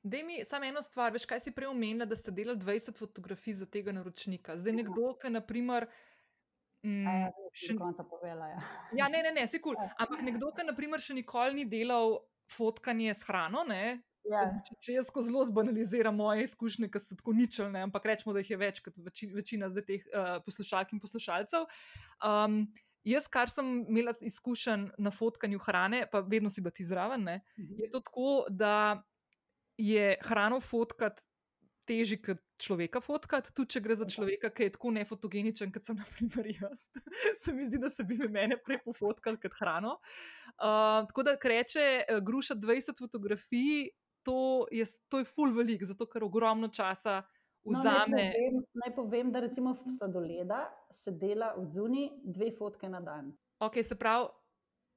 Dej mi samo eno stvar, veš, kaj si prej omenila, da ste delali 20 fotografij za tega naročnika. Zdaj nekdo, ki naprimer. A Mm, Ja, še, do konca povela. Ja. ja, ne, ne, ne, si kul. Cool. Ja. Ampak nekdo, ki naprimer še nikoli ni delal fotkanje s hrano, ne, Ja, Če, če jaz zelo zbanaliziram moje izkušnje, ki so tako ničelne, ampak rečemo, da jih je več kot veči, večina zdaj teh uh, poslušalk in poslušalcev. Um, jaz, kar sem imela izkušen na fotkanju hrane, pa vedno si bila ti zraven, ne, Mhm. je to tako, da je hrano fotkati težje kot človeka fotkati, tudi če gre za človeka, ki je tako nefotogeničen, kot sem naprimer jaz. se mi zdi, da se bi me mene prej pofotkali kot hrano. Uh, tako da, reče uh, Gruša 20 fotografij, to je, to je full velik, zato ker ogromno časa No, naj, vzame. povem, naj povem, da recimo v sladoleda se dela od zunaj dve fotke na dan. Ok, se pravi,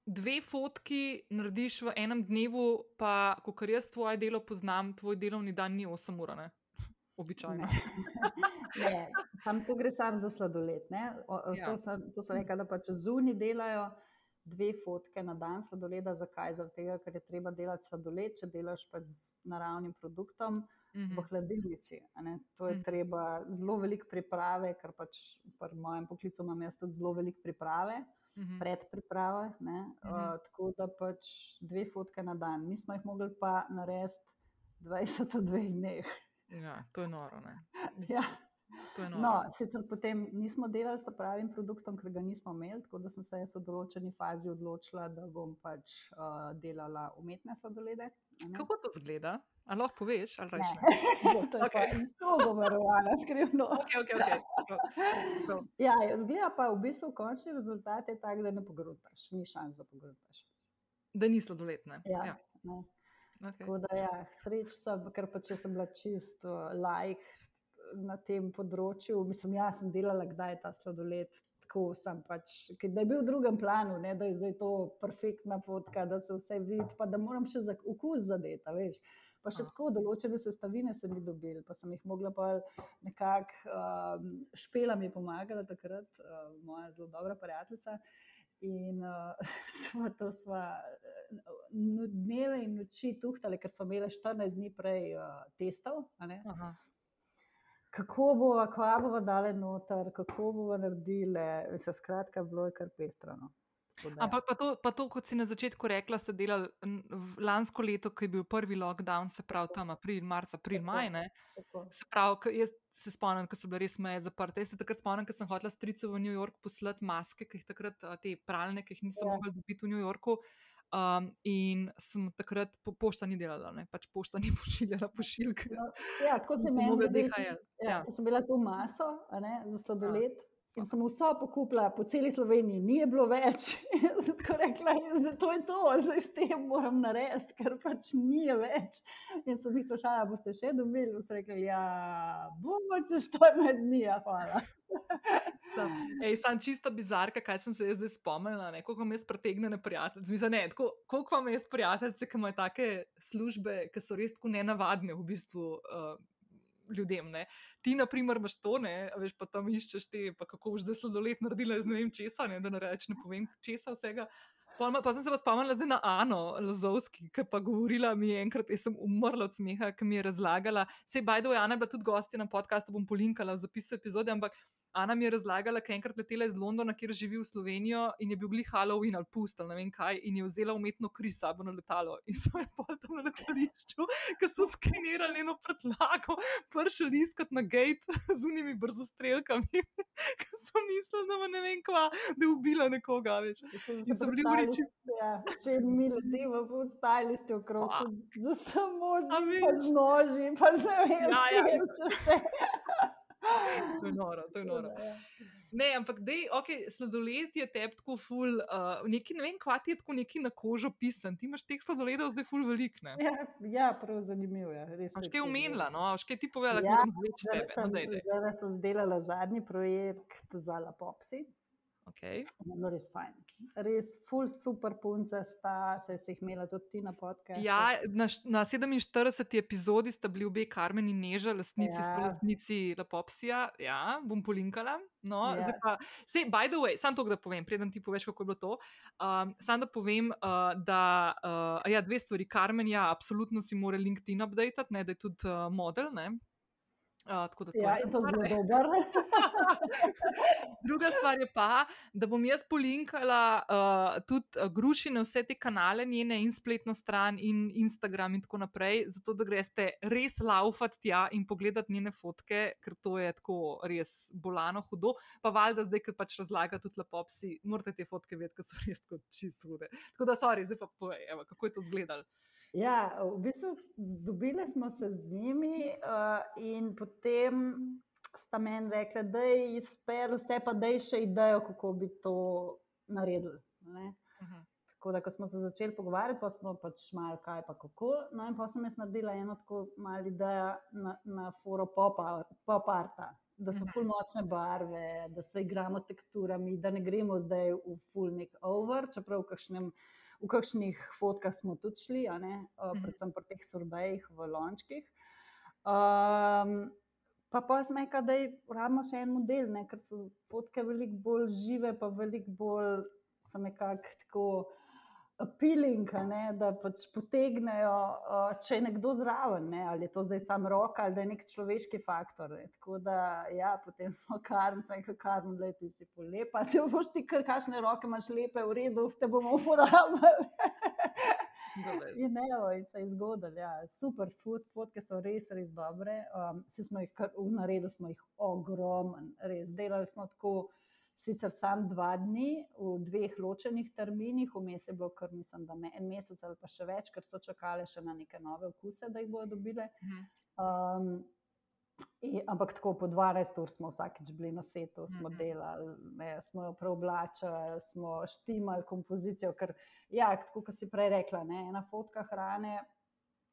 dve fotki narediš v enem dnevu, pa ko kar jaz tvoje delo poznam, tvoj delovni dan ni 8 ur. Običajno. Sam to gre samo za sladoled. O, ja. To, sem, to sem rekel, da pa če zunaj delajo dve fotke na dan sladoleda. Zakaj? Zato, ker je treba delati sladoled, če delaš pač z naravnim produktom mm -hmm. v hladilnici. To je mm -hmm. treba zelo veliko priprave, ker pač v mojem poklicu imam jaz tudi zelo veliko priprave. Mm -hmm. Predpriprave, mm -hmm. uh, tako da pač dve fotke na dan. Mi smo jih mogli pa narediti 20 v dveh dneh. Ja, to je noro. ja. No, sicer potem nismo delali s pravim produktom, ker ga nismo imeli, tako da sem se jaz v določeni fazi odločila, da bom pač uh, delala umetne sladolede. Kako to zgleda? Ali lahko poveš, ali reči? To bo varovana skrivno. Okay, okay, okay. ja, zgleda pa v bistvu končni rezultat je tak, da ne pogrutaš, ni šans, da pogrutaš. Da ni sladoletne. Ja, ja. Okay. Tako da, ja, sreč sem, ker pa če sem bila čisto like na tem področju. Mislim, jaz sem delala, kdaj je ta sladoled. Tako sem pač, da je bil v drugem planu, ne, da je zdaj to perfektna fotka, da se vse vidi, pa da moram še za okus zadeti. Veš. Pa še tako določene sestavine sem jih dobil, pa sem jih mogla pa nekako, um, špela mi je pomagala takrat, uh, moja zelo dobra prijateljica. In uh, smo to sva, uh, dneve in noči tuhtali, ker smo imeli 14 dni prej uh, testov kako bomo, kva bomo dali noter, kako bomo naredili, vse skratka, bilo je kar pestrano. Ampak pa to, pa to, kot si na začetku rekla, ste delali lansko leto, ko je bil prvi lockdown, se pravi tam april, marca, april, maj. Se pravi, jaz se spomnim, ko so bile res meje zaprte. Jaz se takrat spomnim, ko sem hodila stricu v New York poslati maske, ki jih takrat te pralne, ki jih nisem ja. mogla dobiti v New Yorku. Um, in sem takrat po, pošta ni delala, ne? pač pošta ni pošiljala pošiljke. No, ja, tako se mi je zgodilo. Ja, ja. Sem bila tu maso ne, za sladoled. Ja. In sem vso pokupila po celi Sloveniji, ni bilo več. Zato rekla, da to je to, zdaj s tem moram narediti, ker pač ni več. In so mi sprašali, boste še dobili, so rekli, ja, bomo čez 14 dni, ja, hvala. Ej, sam čisto bizarka, kaj sem se zdaj spomnila, koliko me pretegne prijateljice. Mislim, ne, koliko me prijateljice, ki imajo take službe, ki so res tako nenavadne v bistvu. Uh, ljudem. Ne. Ti, na primer, imaš to, ne, veš pa tam iščeš te, pa kako boš zdaj sladoled naredila iz ne vem česa, ne, da ne rečeš, ne povem česa vsega. Pa, pa sem se pa spomnila zdaj na Ano Lozovski, ki pa govorila mi je enkrat, jaz sem umrla od smeha, ki mi je razlagala. Sej, bajdo, Ana je bila tudi gostja na podkastu, bom polinkala v zapisu epizode, ampak Ana mi je razlagala, da je enkrat letela iz Londona, kjer živi v Slovenijo in je bil glih Halloween ali pustel, ne vem kaj, in je vzela umetno kri sabo na letalo. In so jo pol tam na letališču, ki so skenirali eno predlago, prišli iskat na gate z unimi brzostrelkami, ki so mislili, da ne vem kva, da je ubila nekoga več. In so bili v reči. Ja, še mi letimo, postali ste okrog, z samo z noži, pa z ne vem, ja, ja. če se vse to je noro, to je noro. Ja. Ne, ampak dej, okay, sladoled je tebi tako ful, uh, neki, ne vem, kva ti je tako neki na kožo pisan. Ti imaš teh sladoledov zdaj ful velik. Ne? Ja, ja, prav zanimivo je. Še kaj umenila, no, še kaj ti povedala, ja, kako zveč tebe. No, zdaj sem zdelala zadnji projekt za Lapopsi. Okay. No, res fajn. Res, ful super punce sta, se jih imela tudi ti na podkastu. Ja, na, na 47. epizodi sta bili obe Karmen in Neža, lastnici, ja. lastnici Lapopsija. Ja, bom polinkala. No, ja. pa, sej, by the way, samo to, da povem, preden ti poveš, kako je bilo to. Um, samo da povem, uh, da uh, ja, dve stvari. Karmen, ja, absolutno si mora LinkedIn update, da je tudi uh, model. Ne? Tako da to ja, je to zelo dobro. Druga stvar je pa, da bom jaz polinkala uh, tudi grušine, vse te kanale njene in spletno stran in Instagram in tako naprej, zato da greste res laufati tja in pogledati njene fotke, ker to je tako res bolano hudo. Pa valjda zdaj, ker pač razlaga tudi lepopsi, morate te fotke vedeti, ker so res tako čist hude. Tako da, sorry, zdaj pa povej, evo, kako je to izgledalo. Ja, v bistvu dobili smo se z njimi uh, in potem sta meni rekli, da je izpel vse, pa da je še idejo, kako bi to naredili. Uh -huh. Tako da, ko smo se začeli pogovarjati, pa smo pač malo kaj pa kako. No, in pa sem jaz naredila eno tako malo idejo na, na foru pop-arta, da so full močne barve, da se igramo s teksturami, da ne gremo zdaj v full nek over, čeprav v, kakšnem, v kakšnih fotkah smo tudi šli, ne, uh, predvsem pri teh sorbejih v lončkih. Um, pa pa sem rekel, da imamo še en model, ne, ker so fotke veliko bolj žive, pa veliko bolj so nekako tako appealing, ne, da pač potegnejo, če je nekdo zraven, ne, ali je to zdaj samo roka, ali da je nek človeški faktor. Ne. Tako da, ja, potem smo karm, sem rekel, karm, da ti si polepa, ti boš ti kar kašne roke, imaš lepe, v redu, te bomo uporabljali. In ne, in se je zgodilo, ja. super, food, fotke so res, res dobre. Um, smo jih, v naredu smo jih ogromen, res delali smo tako sicer sam dva dni v dveh ločenih terminih, vmes je bilo kar mislim, da me, en mesec ali pa še več, ker so čakali še na neke nove okuse, da jih bodo dobile. Um, in, ampak tako po 12 ur smo vsakeč bili na setu, smo delali, ne, smo jo preoblačili, smo štimali kompozicijo. Ker, ja, tako kot si prej rekla, ne, ena fotka hrane.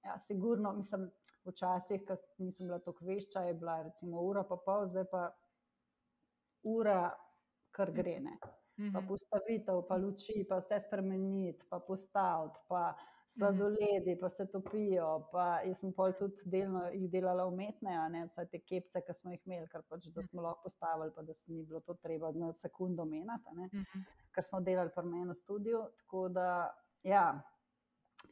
Ja, sigurno, mislim, včasih, ko nisem bila tako vešča, je bila recimo ura, pa pol, zdaj pa ura, kar gre. Ne. Pa postavitev, pa luči, pa vse spremeniti, pa postaviti, pa sladoledi, pa se topijo. Pa jaz sem pol tudi delno jih delala umetne, a ne vse te kepce, ki smo jih imeli, ker pač, da smo lahko postavili, pa da se ni bilo to treba na sekundo menati, ker smo delali pri meni v studiu. Tako da, ja,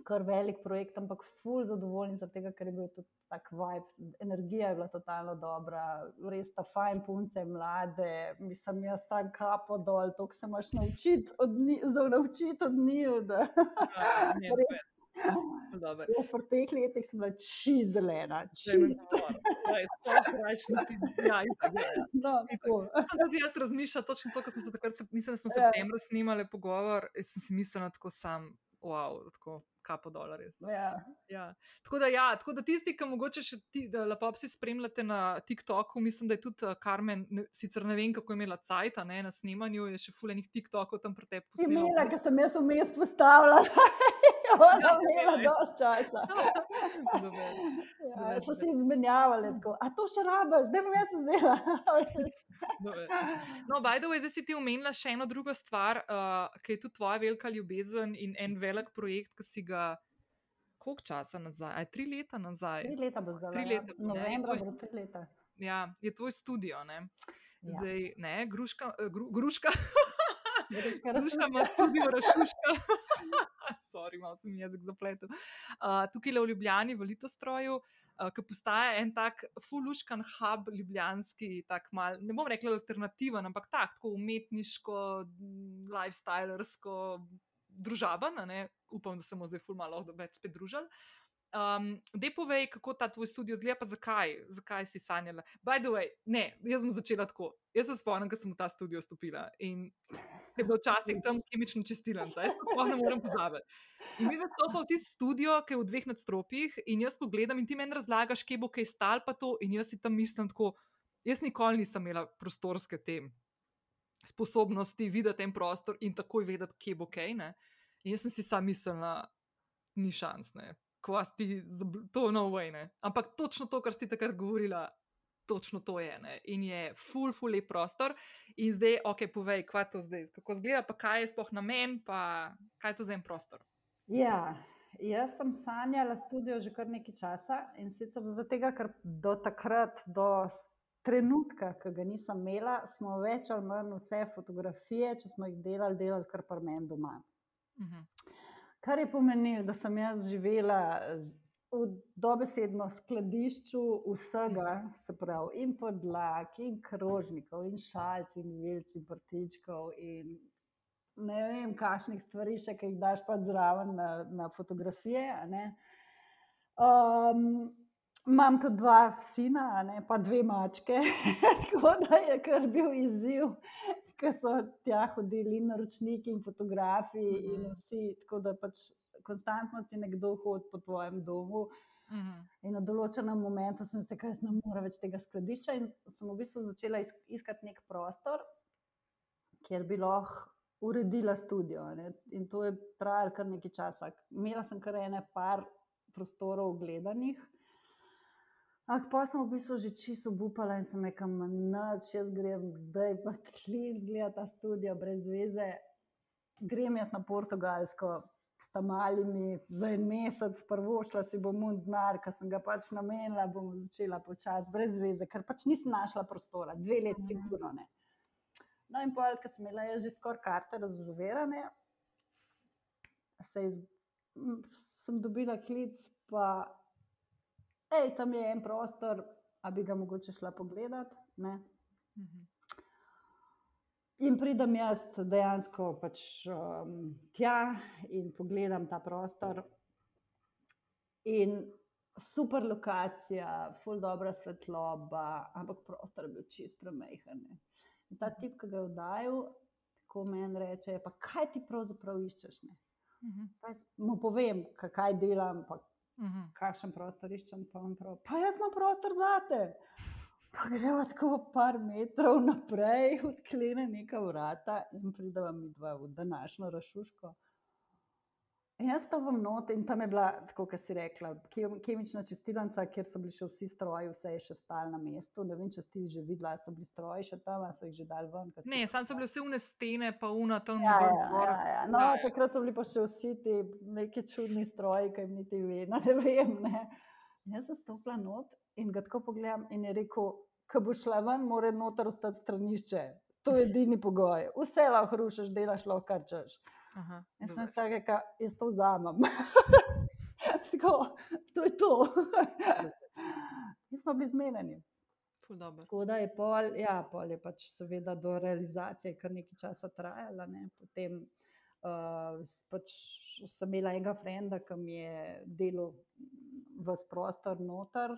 kar velik projekt, ampak ful zadovoljen zaradi tega, ker je bil tudi tak vibe, energija je bila totalno dobra, res ta fajn punce, mlade, mislim, jaz sam kapo dol, to se imaš naučiti od njih, za naučiti od njih. Jaz po teh letih sem bila čist zelena, čist. Tudi jaz razmišljam točno to, ko smo se takrat, mislim, da smo se v septembru snimali pogovor, in sem si mislila tako sam, wow, tako kapo dolar. Ja. Ja. Tako, da, ja, tako da tisti, ki mogoče še ti, lepo si spremljate na TikToku, mislim, da je tudi Karmen, ne, sicer ne vem, kako je imela cajt na snemanju, je še fulejnih TikTokov tam tebi posnemal. Imela, ker sem jaz vmes postavila. Ona je imela dosti časa. ja, so se izmenjavali, tako, a to še rabaš, da bom jaz vzela. no, by the way, zdaj si ti omenila še eno drugo stvar, uh, ki je tudi tvoja velika ljubezen in en velik projekt, ki si ga. Koliko časa nazaj? Aj, tri leta nazaj. Tri leta bo zdaj. Tri leta. Novembra bo tri leta. Ja, je tvoj studio, ne? Zdaj, ja. ne, gruška. Gru, gruška. Gruška ima studio, rašuška. Sorry, malo sem jezik zapletel. Uh, tukaj le v Ljubljani, v Litostroju, uh, ki postaja en tak fuluškan hub, ljubljanski, tak mal, ne bom rekla alternativen, ampak tak, tako umetniško, lifestylersko, družaben, upam, da se bomo zdaj ful malo več spet družili. Um, Dej povej, kako ta tvoj studio zgleda, pa zakaj, zakaj si sanjala. By the way, ne, jaz sem začela tako. Jaz se spomnim, ko sem v ta studio stopila in je bilo včasih tam kemično čistilnica, jaz to sploh ne morem pozabiti. In mi vstopamo v ti studio, ki je v dveh nadstropjih, in jaz ko gledam in ti meni razlagaš, kje bo kaj stal, pa to, in jaz si tam mislim tako. Jaz nikoli nisem imela prostorske tem sposobnosti videti en prostor in takoj vedeti, kje bo kaj. Ne? In jaz sem si sama mislila, ni šans, ne. Kvasti, to je no way. Ne? Ampak točno to, kar si takrat govorila, točno to je. Ne? In je full, full lep prostor. In zdaj, ok, povej, kaj to zdaj, kako zgleda, pa kaj je sploh namen, pa kaj je to za en prostor. Ja. Jaz sem sanjala studio že kar nekaj časa in sicer zato, ker do takrat, do trenutka, ki ga nisem imela, smo več ali manj vse fotografije, če smo jih delali, delali kar par meni doma. Uh -huh. Kar je pomenilo, da sem jaz živela v dobesedno skladišču vsega, se pravi, in podlag, in krožnikov, in šalc, in velci, in prtičkov, in ne vem, kakšnih stvari še, ki jih daš pa zraven na, na fotografije. Um, Imam tudi dva sina, ne, pa dve mačke, tako da je kar bil izziv, ker so tja hodili naročniki in fotografi mm -hmm. in mhm. vsi. Tako da pač konstantno ti nekdo hodi po tvojem domu. Mm -hmm. In na določenem momentu sem se da ne morem več tega skladišča. In sem v bistvu začela iskati nek prostor, kjer bi lahko uredila studio. Ne? In to je trajalo kar nekaj časa. Imela sem kar ene par prostorov gledanih. Ampak pa sem v bistvu že čisto upala in sem rekla, noč jaz grem zdaj pa klin, zgleda ta studio brez veze. Grem jaz na Portugalsko s tamalimi za en mesec, prvo šla si bom v denar, ki sem ga pač namenila, bom začela počasi, brez veze, ker pač nisem našla prostora, dve leti, sigurno ne. No, in pol, ker sem imela že skoraj karte rezervirane, se iz, sem dobila klic, pa hej, tam je en prostor, a bi ga mogoče šla pogledat. Ne? Mhm. In pridem jaz dejansko pač, um, tja in pogledam ta prostor. In super lokacija, full dobro svetloba, ampak prostor je bil čist premehen. Ta tip, ki ga je vdajal, tako meni reče: pa kaj ti pravzaprav iščeš? Uh mhm. -huh. Mu povem, kaj delam, pa uh mhm. -huh. kakšen prostor iščem. Pa, prav, pa jaz imam prostor za te. Pa gremo tako par metrov naprej, odklene neka vrata in pridemo mi dva v današnjo rašuško. In jaz tam vam not in tam je bila, tako kot si rekla, kemična čistilnica, kjer so bili še vsi stroji, vse je še stal na mestu. Ne vem, če si že videla, so bili stroji še tam, so jih že dal ven. Ne, samo so bile vse une stene, pa una tam ja, ja, ja, ja. No, ja, ja. takrat so bili pa še vsi ti neki čudni stroji, ki jim niti ve, ne vem. Ne. Jaz sem stopila not in ga tako pogledam in je rekel, ko bo šla ven, mora noter ostati stranišče. To je edini pogoj. Vse lahko rušiš, delaš lahko kar češ. Aha, jaz sem vsak rekel, jaz to vzamem. Tako, to je to. Mi smo bili zmenjeni. Tako da je pol, ja, pol je pač seveda do realizacije kar nekaj časa trajala. Ne. Potem uh, pač sem imela enega frenda, ki mi je delal v prostor noter.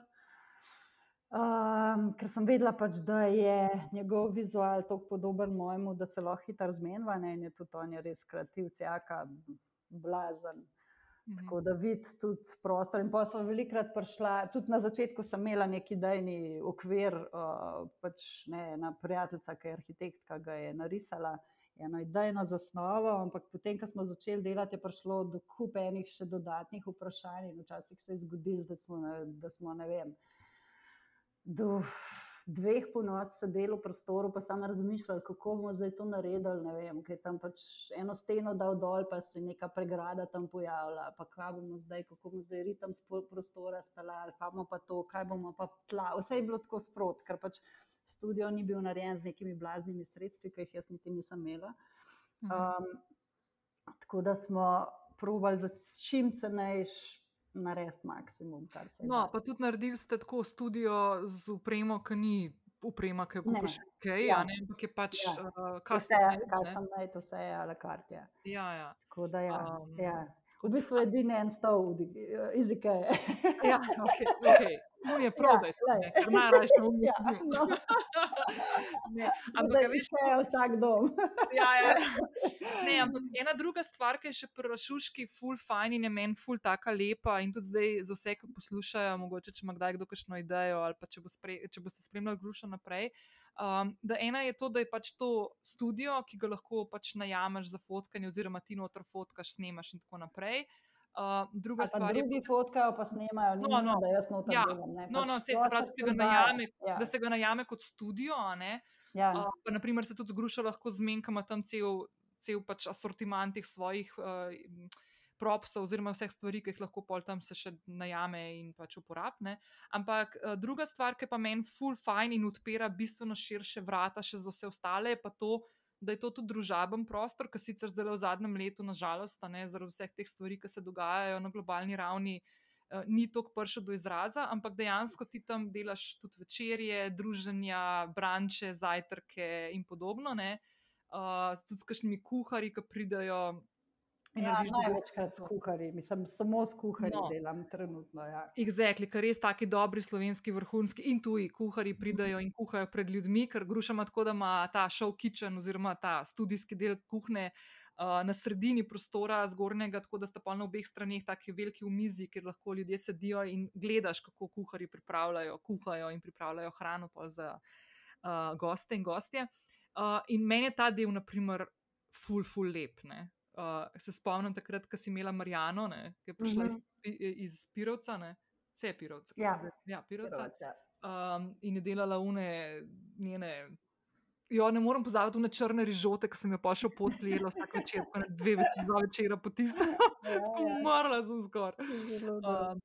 Um, ker sem vedela, pač, da je njegov vizual tako podoben mojemu, da se lahko hitro zmenjava in je tudi on je res kreativc, jaka, blazen. Mhm. Tako da vidiš tudi prostor. In pa smo velikrat prišla, tudi na začetku sem imela neki dajni okvir, uh, pač ne, ena prijateljica, ki je arhitektka, ga je narisala. Eno idejno zasnovo, ampak potem, ko smo začeli delati, je prišlo do kup enih še dodatnih vprašanj, in včasih se je zgodilo, da smo, da smo ne vem, do dveh po noč sedeli v prostoru, pa samo razmišljali, kako bomo zdaj to naredili. Ne vem, kaj tam pač eno steno dal dol, pa se neka pregrada tam pojavlja, pa kaj bomo zdaj, kako bomo zdaj ritem prostora speljali, pa bomo pa to, kaj bomo pa tla. Vse je bilo tako sprot, ker pač studio ni bil narejen z nekimi blaznimi sredstvi, ki jih jaz niti nisem imela. Um, tako da smo provali za čim cenejši narediti maksimum, kar se da. No, pa tudi naredili ste tako studio z upremo, ki ni uprema, ki jo kupiš, kaj, ja. ne, ampak je pač ja. uh, custom made. Vse je ala karte. Ja, ja. Tako da ja. Um, ja. V bistvu je edini en stol, iz Ikeje. ja, ok. okay. No, je prodaj, ja, ker naraš na umu. Ja, no. ampak veš, kaj je vsak dom. ja, ja. Ne, ampak ena druga stvar, ki je še pri rašuški, full fine in je meni full taka lepa in tudi zdaj za vse, ki poslušajo, mogoče če ima kdaj kdo kakšno idejo ali pa če, bo spre, če boste spremljali grušo naprej. Um, da ena je to, da je pač to studio, ki ga lahko pač najameš za fotkanje, oziroma ti noter fotkaš, snemaš in tako naprej. Uh, druga stvar je, da fotkajo, pa snemajo, no, no, da jaz noter ja, delam. Ne, no, no, pač se, se pravi, da se, najame, ja. da se ga najame kot studio. Ja. Uh, pa, naprimer, se tudi zgruša lahko z menkama tam cel, cel pač asortiment teh svojih uh, propsov, oziroma vseh stvari, ki jih lahko pol tam se še najame in pač uporabne. Ampak uh, druga stvar, ki pa meni full fine in odpira bistveno širše vrata še za vse ostale, je pa to, da je to tudi družaben prostor, ki sicer zelo v zadnjem letu, nažalost, ne, zaradi vseh teh stvari, ki se dogajajo na globalni ravni, uh, ni tako prišel do izraza, ampak dejansko ti tam delaš tudi večerje, druženja, branče, zajtrke in podobno. Ne, uh, tudi s kakšnimi kuhari, ki pridajo. Ja, največkrat s kuharji, mislim, samo s kuharji no. delam trenutno. Ja. Exactly, ker res taki dobri slovenski, vrhunski in tuji kuharji pridajo in kuhajo pred ljudmi, ker grušama tako, da ima ta show kitchen oziroma ta studijski del kuhne uh, na sredini prostora zgornjega, tako da sta pa na obeh straneh taki veliki umizi, kjer lahko ljudje sedijo in gledaš, kako kuharji pripravljajo, kuhajo in pripravljajo hrano za uh, goste in gostje. Uh, in meni je ta del, naprimer, ful, ful lep. Uh, se spomnim takrat, ko si imela Marijano, ki je prišla mm -hmm. iz, iz Pirovca, ne? vse je Pirovca. Ja, ja Pirovca. Pirovca. Um, in je delala une njene Jo, ne morem pozabiti na črne rižote, ki sem jo pašel pot lelo, vsak večer, pa ne dve, dva večera potisnila. Ja, tako ja. umrla sem skoraj. Um,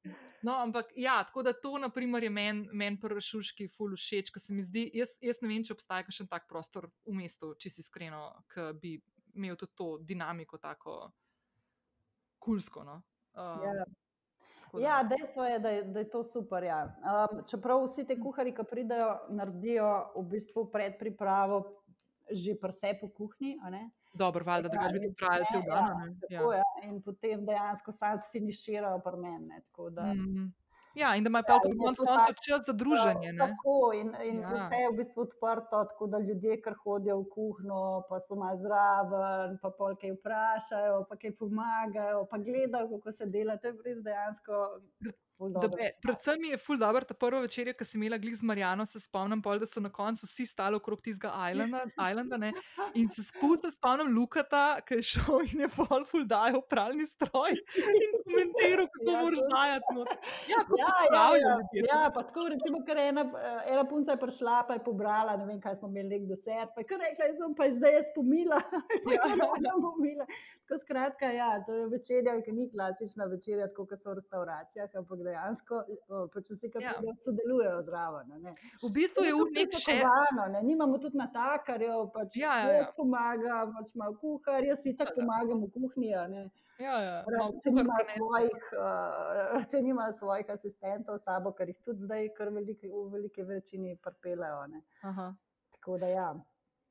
no, ampak ja, tako da to, na primer, je meni men prvi šuški ful všeč, ker se mi zdi, jaz, jaz ne vem, če obstaja še tak prostor v mestu, če si iskreno, ki bi imel tudi to dinamiko tako kulsko. No? Um, Ja. da- Ja, dejstvo je, da je, da je to super. Ja. Um, čeprav vsi ti kuhari, ki pridejo, naredijo v bistvu predpripravo že pri sebi v kuhinji. Dobro, valjda, da bi to in trajalo cel dan. ja, ja. In potem dejansko sam sfiniširajo pri meni. ne, da- Mm. Ja, in da imajo pa Ja, konec koncev pač, čas za druženje. Ne? Tako, in, in Ja. vse je v bistvu odprto, tako da ljudje, ki hodijo v kuhno, pa so malo zraven, pa pol kaj vprašajo, pa kaj pomagajo, pa gledajo, kako se dela. To je res dejansko. Da be, predvsem mi je ful dobro ta prva večerja, ki sem imela glih z Marijano, se spomnim, pol, da so na koncu vsi stali okrog tistega islanda, islanda ne, in se spustil, spomnim Lukata, ki je šel in je pol ful dajal pralni stroj in komentiral, kako Ja, moraš dajati. not. Ja, Ja, ja, ja, ja, pa tako recimo, ker ena, eh, ena punca je prišla, pa je pobrala, ne vem, kaj smo imeli, nek desert, pa je kar rekla, jaz bom pa zdaj jaz pomila, pa Ja. ona pomila. Tako skratka, ja, to je večerja, ki ni klasična večerja, tako kot so v restauracijah, ampak dejansko pač vsi, ki Ja. ja. sodelujejo zraven. ne. V bistvu je nek še. pričakovano, ne. Nimamo tudi natakarjev, pač Ja, ja, jaz ja. pomagam, pač malo kuhar, jaz si tako Da, da. pomagam v kuhinji. Ja, ja, Razen, če nima svojih, uh, če nima svojih asistentov s sabo, kar jih tudi zdaj kar veliki, v veliki večini. Aha. Tako da ja.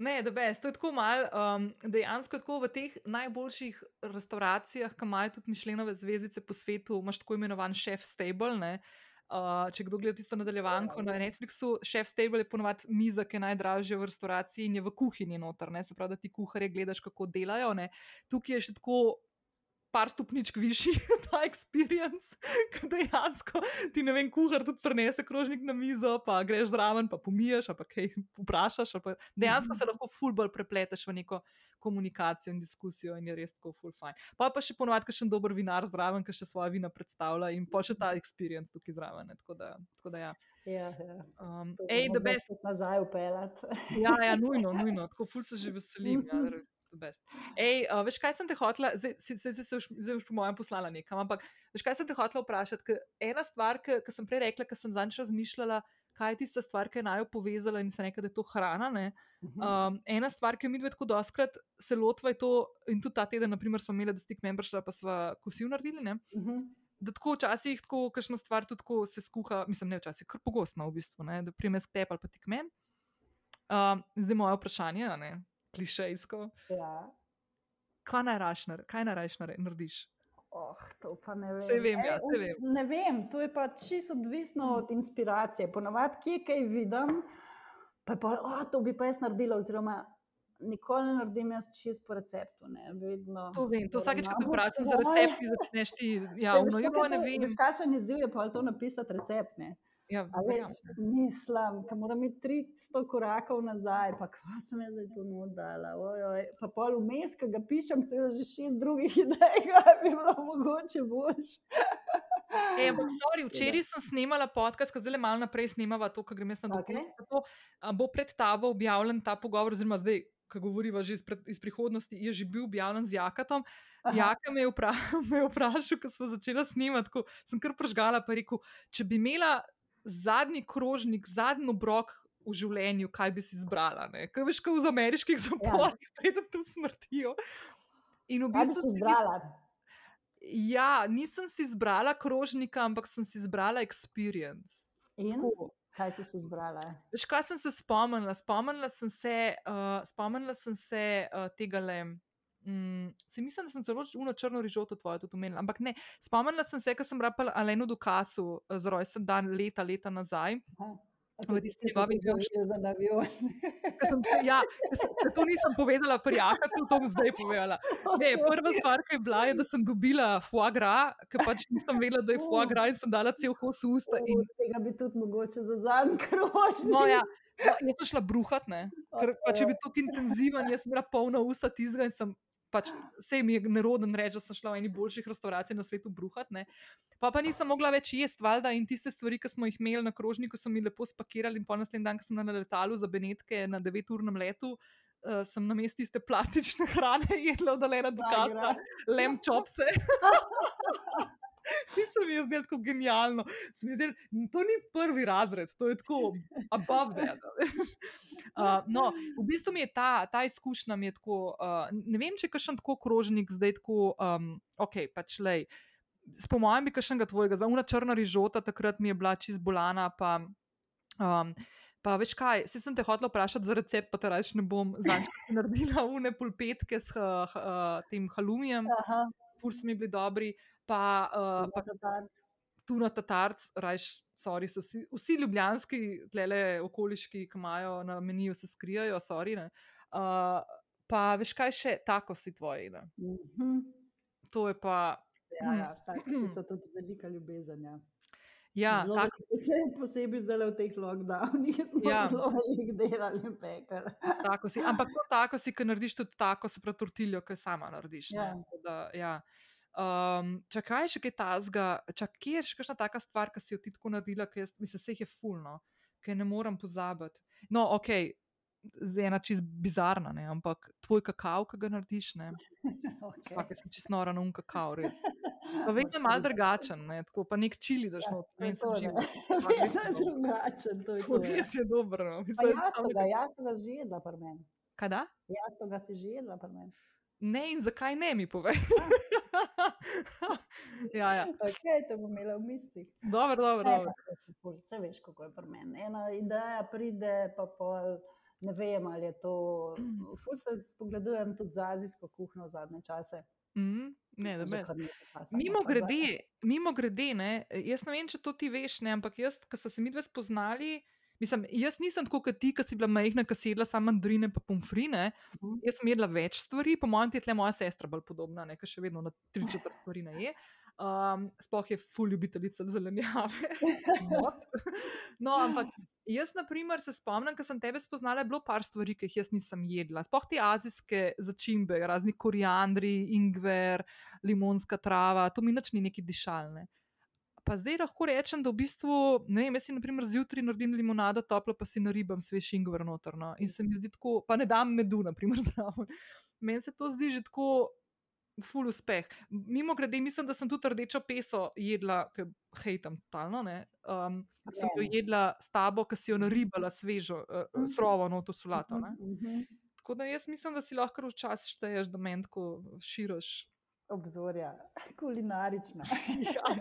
Ne, da bes, to je tako malo, um, dejansko tako v teh najboljših restauracijah, ki imajo tudi mišljenove zvezdice po svetu, imaš tako imenovan chef stable. Ne? Uh, če kdo gleda tisto nadaljevanko na Netflixu, chef stable je ponovadi miza, ki je najdražja v restauraciji in je v kuhinji noter. Ne? Se pravi, da ti kuharje gledaš, kako delajo. Ne? Tukaj je še tako par stopničk višji ta experience, ki dejansko ti ne vem, kuhar tudi prenese krožnik na mizo, pa greš zraven, pa pomiješ, pa kaj vprašaš. Pa dejansko se lahko ful bolj prepleteš v neko komunikacijo in diskusijo in je res tako ful fajn. Pa pa še ponovadi, še en dober vinar zraven, ki še svoje vina predstavlja in pa še ta experience tukaj zraven. ne, Tako da, tako da ja. Ja, ja. Um, To ej, bomo the zdaj best. spet nazaj upeljati. Ja, ja, nujno, nujno, tako ful se že veselim. Ja, res, the best. Ej, uh, veš, kaj sem te hotela, zdaj, zdaj, zdaj, se boš- zdaj boš po mojem poslala nekam, ampak veš, kaj sem te hotela vprašati? Ker Ena stvar, ki sem prej rekla, ker sem zanj razmišljala, kaj je tista stvar, ki je naj povezala in sem rekla, da je to hrana. Ne? Um, ena stvar, ki mi dve tako doskrat se lotva, je to, in tudi ta teden, naprimer, smo imeli, da stik membership, pa smo kosil naredili. Ne? Mhm. Da tako včasih, tako kakšno stvar tudi tako se skuha, mislim, ne včasih, kar pogostno v bistvu, ne? da primes tebi ali pa ti k meni. Um, zdaj moje vprašanje, ne, klišejsko. Ja. Kaj najraš, kaj najraš nar- narediš? Oh, to pa ne vem. Saj vem, ja, us- vem. Ne vem, to je pa čisto odvisno od inspiracije. Ponavadi, kje kaj vidim, pa je pa, oh, to bi pa jaz naredila, oziroma nikoli ne naredim jaz čisto po receptu. Ne, vedno, To vem, to vsakeč, ko te vprašam za recepti, začneš ti, ja, no, kako jo ne vem. Veš, kakšen izziv je pa to napisati recept. Ne? Ja, A veš, verjamem. mislim, da moram iti 300 korakov nazaj, pa kva sem jaz zdaj to nudala. Ojoj. Pa pol vmes, ki ga pišem, se že šest drugih idej, kaj bi bilo mogoče boljše. Ej, ampak, sorry, včeraj sem snemala podcast, ki zdaj le malo naprej snemava to, kar grem jaz na dopust. Okay. Bo pred tabo objavljen ta pogovor, oziroma zdaj, ki govoriva že iz, pred, iz prihodnosti, je že bil objavljen z Jakatom. Aha. Jaka me je, vpra me je vprašal, ko smo začela snemati, ko sem kar prežgala, pa je rekel, če bi imela zadnji krožnik, zadnji obrok v življenju, kaj bi si izbrala. ne? Kaj veš, kot v ameriških zaporih, ja. preden te usmrtijo. In v Kaj bi bistvu si izbrala? Ja, nisem si izbrala krožnika, ampak sem si izbrala experience. In Tako. kaj si si izbrala? Veš, kaj sem se spomnila? Spomnila sem se, uh, spomnila sem se uh, tega le. Mm, si mislim, da sem zelo uno črno rižoto tvojo tudi omenila, ampak ne. Spomnila sem se, ker sem rapala Alenu Dukasu uh, za rojsten dan leta, leta nazaj. Aha. V tisti njegovi zavezi za sem, ja, to nisem povedala, prijaka, to bom zdaj povedala. Ne, prva stvar, ki je bila, je, da sem dobila foie gras, ker pač nisem vedela, da je foie gras in sem dala cel kos v usta. In, Od Tega bi tudi mogoče za zadnji krožnik. no, ja, no, jaz sem šla bruhat, ne, ker pa, če bi tako intenziven, jaz sem bila polna usta tizga in sem. Pač, vse mi je neroden reči, da sem šla v eni boljših restavracij na svetu bruhat. Ne. Pa pa nisem mogla več jesti, valjda, in tiste stvari, ki smo jih imeli na krožniku, so mi lepo spakirali. In po naslednji dan, ko sem na letalu za Benetke na 9-urnem letu, uh, sem na mestu tiste plastične hrane jedla, oddaljena do kasta, lamb chopse. In se mi je zdelo tako genialno. Zdelo, to ni prvi razred, to je tako above that. Uh, no, v bistvu mi je ta, ta izkušnja mi je tako. Uh, ne vem, če je kakšen tako krožnik zdaj tako, um, ok, pač lej. Po mojem, bi kakšnega tvojega, zdaj una črna rižota, takrat mi je bila čist bolana. Pa, um, pa veš kaj, se sem te hotela vprašati za recept, pa te reč ne bom. Zanj sem naredila une pulpetke s ha, ha, tem halumijem, ful so mi bili dobri. Pa, uh, pa pa tatarc. tu na Tatarc, rajš, sorry, so vsi, vsi ljubljanski, tlele okoliški, ki imajo na meniju, se skrijajo, sorry. ne. Uh, pa veš kaj še, tako si tvoji. Ne? Mhm. To je pa. Ja, ja, taki so tudi velika ljubezen. Ja. Ja, Zelo tak, se- posebej zdaj v teh lockdownih smo Ja. zelo veliko delali in pekali. tako si. Ampak to tako si, ki narediš tudi tako, se pravi tortiljo, ki sama narediš. Ja. Tako Da, ja. Um, čakaj, še kaj tazga, čakaj, je še kakšna taka stvar, ki si jo ti tako naredila, ki jaz, mislim, se jih je fulno, ki ne morem pozabiti. No, ok, zdaj je ena čist bizarna, ne, ampak tvoj kakav, ki ga narediš, ne, Okay. okay. sem čist nora na un kakav, res. Pa vedno je malo drugačen, ne, tako pa nek čili daš Ja, not, to je meni se to, živi. ne. Vedno je drugačen. To je to, ja. Res je dobro. No. Mislim, jaz jastoga, sam- jastoga že jedla pri meni. Kaj da? Jastoga si že jedla pri meni. Ne in zakaj ne mi povej. ja, ja. Okay, to bom imela v mislih. Dobro, dobro, dobro. Saj veš, kako je pri meni. Ena ideja pride, pa pol. Ne vem, ali je to. Ful se spogledujem tudi z azijsko kuhinjo v zadnje čase. Mm, ne, da me. Mimo grede, mimo grede, ne, jaz ne vem, če to ti veš, ne, ampak jaz, ko smo se mi dve spoznali, mislim, jaz nisem tako kot ti, ki si bila majhna, ki si jedla samo mandarine pa pomfrine. Mhm. Jaz sem jedla več stvari, po mojem, ti je tle moja sestra bolj podobna, ne, ki še vedno na tri četrt stvari ne je. Um, sploh je ful ljubiteljica zelenjave. No, ampak jaz, na primer, se spomnim, ko sem tebe spoznala, je bilo par stvari, ki jih jaz nisem jedla. Sploh te azijske začimbe, razni koriandri, ingver, limonska trava, to mi nič ni neki dišalne. Pa zdaj lahko rečem, da v bistvu, ne vem, jaz si naprimer zjutraj naredim limonado, toplo pa si naribam svež ingver notrno. In se mi zdi tako, pa ne dam medu, naprimer, zraven. Meni se to zdi že tako. Ful uspeh. Mimo grede, mislim, da sem tudi rdečo peso jedla, ki hejtam totalno. ne. Um, sem jo jedla s tabo, ki si jo naribala svežo, uh, srovo, no to solato. Ne. Mhm. Tako da jaz mislim, da si lahko včasih šteješ, da meni tako širiš. Obzorja, kulinarična. Ja.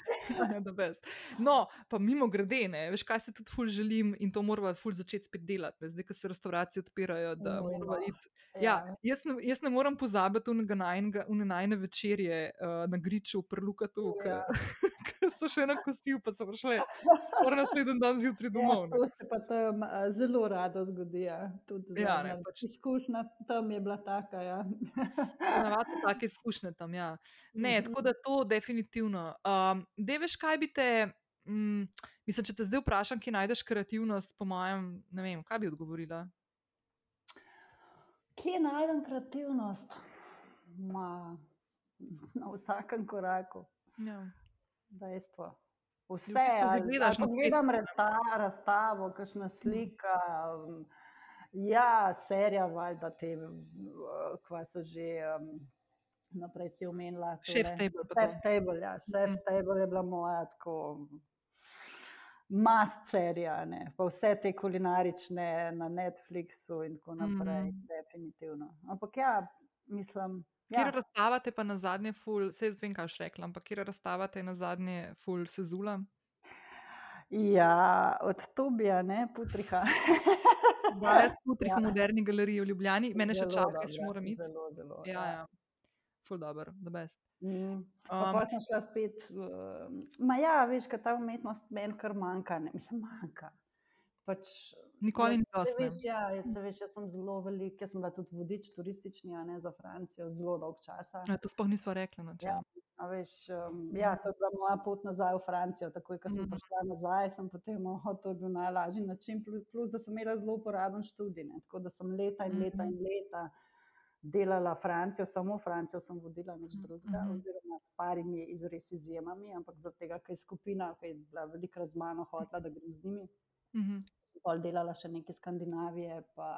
No, pa mimo grede, ne, veš, kaj se tudi ful želim in to moramo ful začeti spet delati. Ne. Zdaj, ko se restauracije odpirajo, da moramo iti. Ja, jaz, ne, jaz ne morem pozabiti unega najne večerje uh, na griču v Prlukatu, Ja. ki so še na kosil, pa so prišle skoraj naslednji dan zjutraj domov. Ja, to se pa tam a, zelo rado zgodi. Ja. Ja, ne, pač- Izkušnja tam je bila taka. Ja. Navadno take izkušnje tam. Ja. Ne, Mhm. tako da to definitivno. Um, Dej veš, kaj bi te. Mm, mislim, če te zdaj vprašam, kje najdeš kreativnost, po mojem, ne vem, kaj bi odgovorila. Kje najdem kreativnost? Ma, na vsakem koraku, Ja. dejstvo. Vse, že ali, gledaš ali spletu. razstavo, razstavo kakšna slika. um, Ja, serija, valjda te, kva so že um, naprej si omenila. Chef's tole. Table pa to. Chef's Table, ja. Chef's Table je bila moja tako mast serija, ne. pa vse te kulinarične na Netflixu in tako naprej, Mhm. definitivno. Ampak ja, mislim. Kjer Ja, razstavate pa na zadnje ful, se jaz vem, kaj boš rekla, ampak kjer razstavate na zadnje ful sezula? ja, od Tobija, ne, Putriha. Brez putrih Ja. v moderni galeriji v Ljubljani, mene še čaka, še moram iti. Zelo, zelo. Ja, ja. Ful dobro, the best. Mm. Pa Um, pol sem šla spet. Uh, ma ja, veš, kaj ta umetnost meni kar manjka. Ne? Mislim, manjka. pač, Nikoli ni dosti, ne. veš, Ja, jaz, saj veš, jaz sem zelo velik, jaz sem bila tudi vodič turistični, a ne za Francijo, zelo dolg časa. Ja, to sploh nisva rekla. No, Ja, a veš, um, ja, to je bila moja pot nazaj v Francijo. Takoj, ko sem Mhm. prišla nazaj, sem potem, oh, to je bil najlažji način, plus, plus da sem imela zelo uporaben študij. Ne, tako da sem leta in leta in leta delala Francijo, samo Francijo sem vodila, nič drugega, Mhm. oziroma s parimi iz res izjemami, ampak zaradi tega, ker je skupina, ki je bila velikrat z mano hotela, da grem z njimi, Mhm. pol delala še nekaj Skandinavije, pa,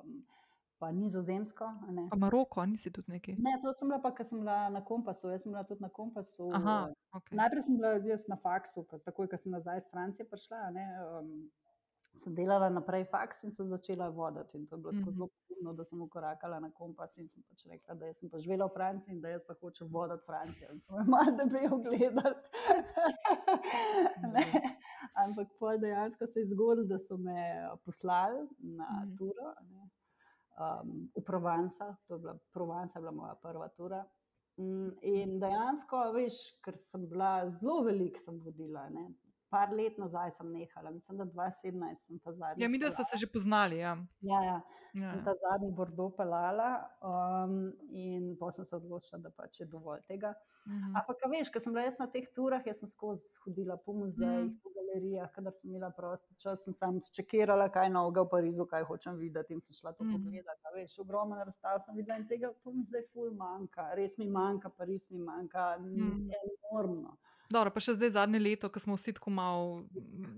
um, pa nizozemsko. ne. Pa Maroko, nisi tudi neki? Ne, to sem bila pa, ker sem bila na kompasu. Jaz sem bila tudi na kompasu. Aha, eh, okay. Najprej sem bila jaz na faksu, takoj, ko sem nazaj iz Francije prišla, ne, um, sem delala naprej faks in se začela voditi. In to je bilo tako Mhm. zelo pomembno, da sem ukorakala na kompas in sem pač rekla, da sem pa živela v Franciji in da jaz pa hočem voditi Francijo. In so me malo debelo gledali. Ne, Ampak pol dejansko se je zgodilo, da so me poslali na Mhm. turo. a ne, Um, v Provansa, to je bila Provansa, je bila moja prva tura. Mm, In dejansko, veš, ker sem bila zelo velik, sem vodila. Ne? Par let nazaj sem nehala, mislim, da 2017 sem ta zadnji. Ja, mi, da so se že poznali. Ja. Ja, ja, Ja. sem ta zadnji bordo pelala um, in potem sem se odločila, da pač je dovolj tega. Mhm. Ampak, a veš, ker sem bila jaz na teh turah, jaz sem skozi hodila po muzejih, Mhm. po galerijah, kadar sem imela prosti čas, sem sam čekirala, kaj novega v Parizu, kaj hočem videti in sem šla to Mhm. pogledati. a Veš, ogromno razstav sem videla in tega, to mi zdaj ful manjka, res mi manjka, Pariz mi manjka, Mhm. enormno. Dobro, pa še zdaj zadnje leto, ko smo vsi tako malo.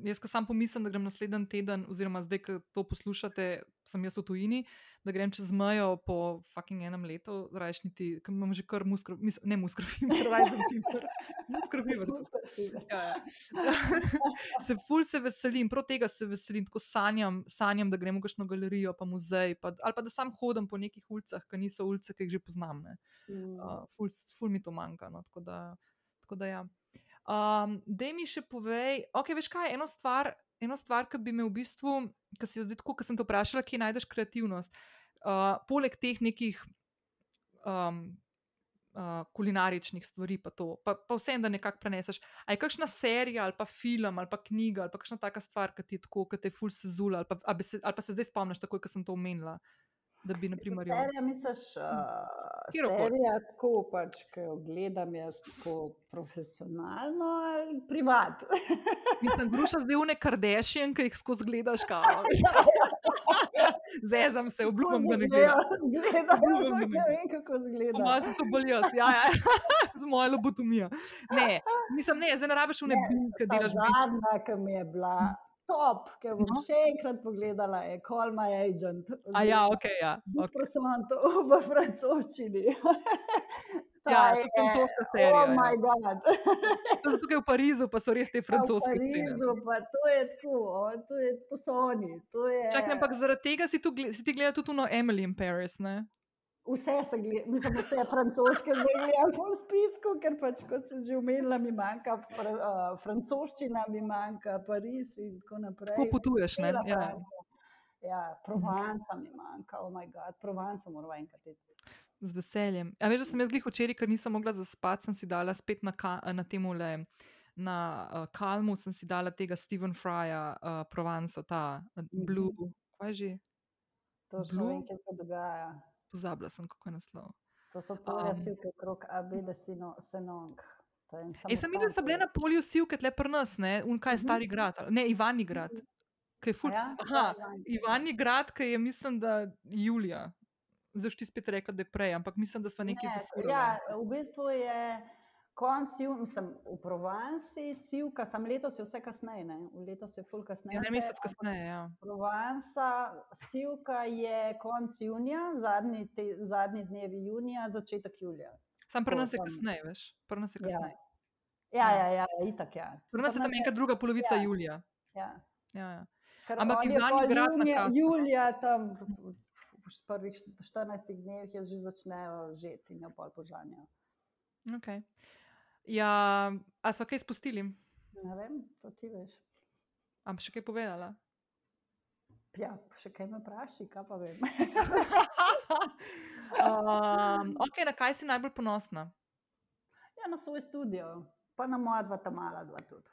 Jaz, ko sam pomislim, da grem naslednji teden, oziroma zdaj, ko to poslušate, sem jaz v tujini, da grem čez mejo po fucking enem letu, rajšniti, ker imam že kar muskro, mis, ne muskrofiber, rajšniti, muskrofiber. Ja, ja. se ful se veselim, prav tega se veselim, tako sanjam, sanjam da gremo v kakšno galerijo, pa muzej, pa, ali pa da sam hodim po nekih ulicah, ki niso ulice, ki jih že poznam. Ne. Mm. Uh, ful, ful mi to manjka. No, tako da, tako da ja. Um, Dej mi še povej, ok, veš kaj, eno stvar, eno stvar, ki bi me v bistvu, ki se jo zdaj tako, ki sem te vprašala, kje najdeš kreativnost. Uh, poleg teh nekih um, uh, kulinaričnih stvari, pa, to, pa, pa vse, da nekako preneseš. A je kakšna serija, ali pa film, ali pa knjiga, ali pa kakšna taka stvar, ki ti je tako, ki te je ful sezula, ali pa, a bi se, ali pa se zdaj spomniš, takoj, ko sem to omenila. Da bi, na primer, jo- Serija, misliš, uh, serija tako, pač, ki jo gledam jaz tako profesionalno ali privat. Mislim, gruša zdaj une kardešjen, ki jih skozi gledaš, kao. Zezam se, obljubim, da ne gledam. Zgledam, Obljubim, da ne vem, kako zgleda. Pomaz to bolj jaz, ja, ja. z mojo lobotomijo. Ne, mislim, ne, zdaj ne rabiš une Ne, bilke, Ta delaš zadnja, ki mi je bila top, ki bom No. še enkrat pogledala, je Call My Agent. A ja, ok, ja. Okay. Prosanto v francoščini. Ja, to je francoska serija, Oh my god. To so tukaj v Parizu, pa so res te francoske V scene. Parizu, pa to je tako, o, to, je, to so oni. To je, Čakaj, ampak zaradi tega si, tu, si ti gledal tudi no Emily in Paris, ne? Vse se gleda, mislim, vse francoske zdaj gledam po spisku, ker pač, kot sem že omenila, mi manjka fr, uh, francoščina, mi manjka Pariz in tako naprej. Tako potuješ, ne? Ja. Ja, Provansa mi manjka, oh moj bog, Provansa moramo enkrat iti. Z veseljem. A veš, da sem jaz glih včeraj, ker nisem mogla zaspati, sem si dala spet na, ka, na tem ule. Na uh, Kalmu sem si dala tega Stephen Frya, uh, Provanco, ta uh, Blue, kaj že, To še ne Blue? vem, kaj se dogaja. Pozabila sem, kako je naslov. To so polja Um. silke okrog Abeda Sino- Senong. E, sem videla, da so bile na polju silke tle pri nas, ne, un kaj je Mhm. stari grad, ne, Ivani grad. Ki je ful, Ja, aha, Ivan. Ivani grad, ki je, mislim, da julija. Zdaj ti spet rekla, da je prej, ampak mislim, da smo nekaj Ne, zafurali. Ja, v bistvu je konc junija, mislim, v Provansi, silka, sam letos je vse kasneje, ne? v letos je ful kasneje. Ja, mesec kasneje, ja. Provansa, silka je konc junija, zadnji, te, zadnji dnevi junija, začetek julija. Sam pri nas je kasneje, veš, pri nas je Ja. kasneje. Ja, Ja. ja, ja, itak ja. Pri nas je tam neka druga polovica ja. julija. Ja. Ja, ja. Ker Ampak Ivani grad na no. julija, tam v prvih 14 dneh je že začnejo žeti in jo pol požanjajo. Okay. Ja a smo kaj spustili? Ne vem, to ti veš. Am še kaj povedala? Ja, še kaj me vpraši, kaj pa vem. um, ok, na kaj si najbolj ponosna? ja, na svoj studio, pa na moja dva ta mala dva tudi.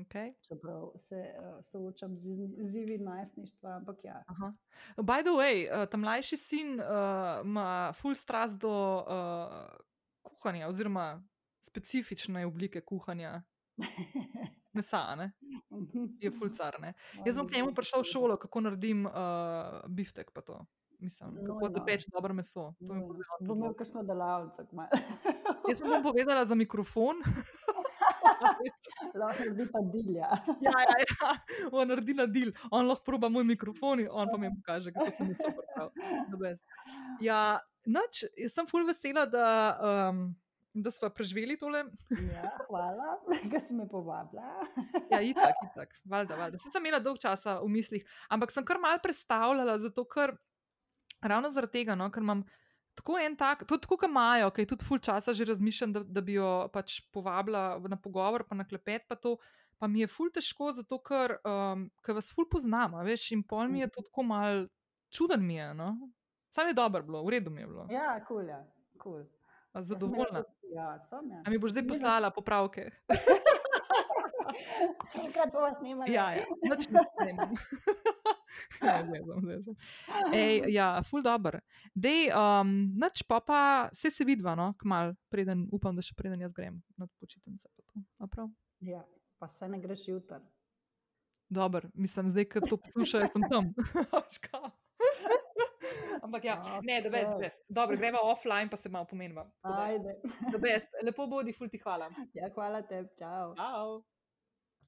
Okay. Čeprav se uh, soočam z izzivi najstništva, ampak ja. Aha. By the way, uh, ta mlajši sin uh, ima full strast do uh, kuhanja, oziroma specifične oblike kuhanja. Mesa, ne? je fulcar. Jaz sem k njemu prišel v šolo, kako naredim uh, biftek. Mislim, No, kako da ja. peč dobro meso. To No, zelo Bom imel kakšno delavnico. Jaz mu bom povedala za mikrofon. lahko naredi pa dilja. ja, ja, ja. On naredi na del, on lahko proba moj mikrofon, in on pa mi pokaže, kako se mi to pravi. Ja, noč, sem ful vesela, da, um, da smo preživeli tole. ja, hvala, da si me povabila. Ja, itak, itak, valjda, valjda. Sicer sem imela dolg časa v mislih, ampak sem kar mal predstavljala, zato ker ravno zaradi tega, no, ker imam. Tako en tak, tudi tako, kot Majo, ki je tudi ful časa že razmišljam, da, da bi jo pač povabila na pogovor, pa na klepet, pa to, pa mi je ful težko, zato ker, um, ker vas ful poznam, veš, in pol mi je to tako mal čuden mi je, no. Sam je dobro bilo, v redu mi je bilo. Ja, kul je, kul. A Zadovoljna. Ja, sem ja. A mi boš zdaj poslala popravke? Še enkrat bomo snimali. Ja, ja, nič ne spremem. Ne, zezam, zezam. Ej, ja, ful dobr. Dej, um, nič pa pa, vse se vidva, no, kmal, preden, upam, da še preden jaz grem na počitnice. ja, pa se ne greš jutr. Dober, mislim, zdaj, ko to poslušajo, sem tam. Ampak ja, ne, da veš, da veš. Dobro, greva offline, pa se malo pomeniva. Ajde. Da veš, lepo bodi, ful ti hvala. Ja, hvala tebi, čau. Ciao.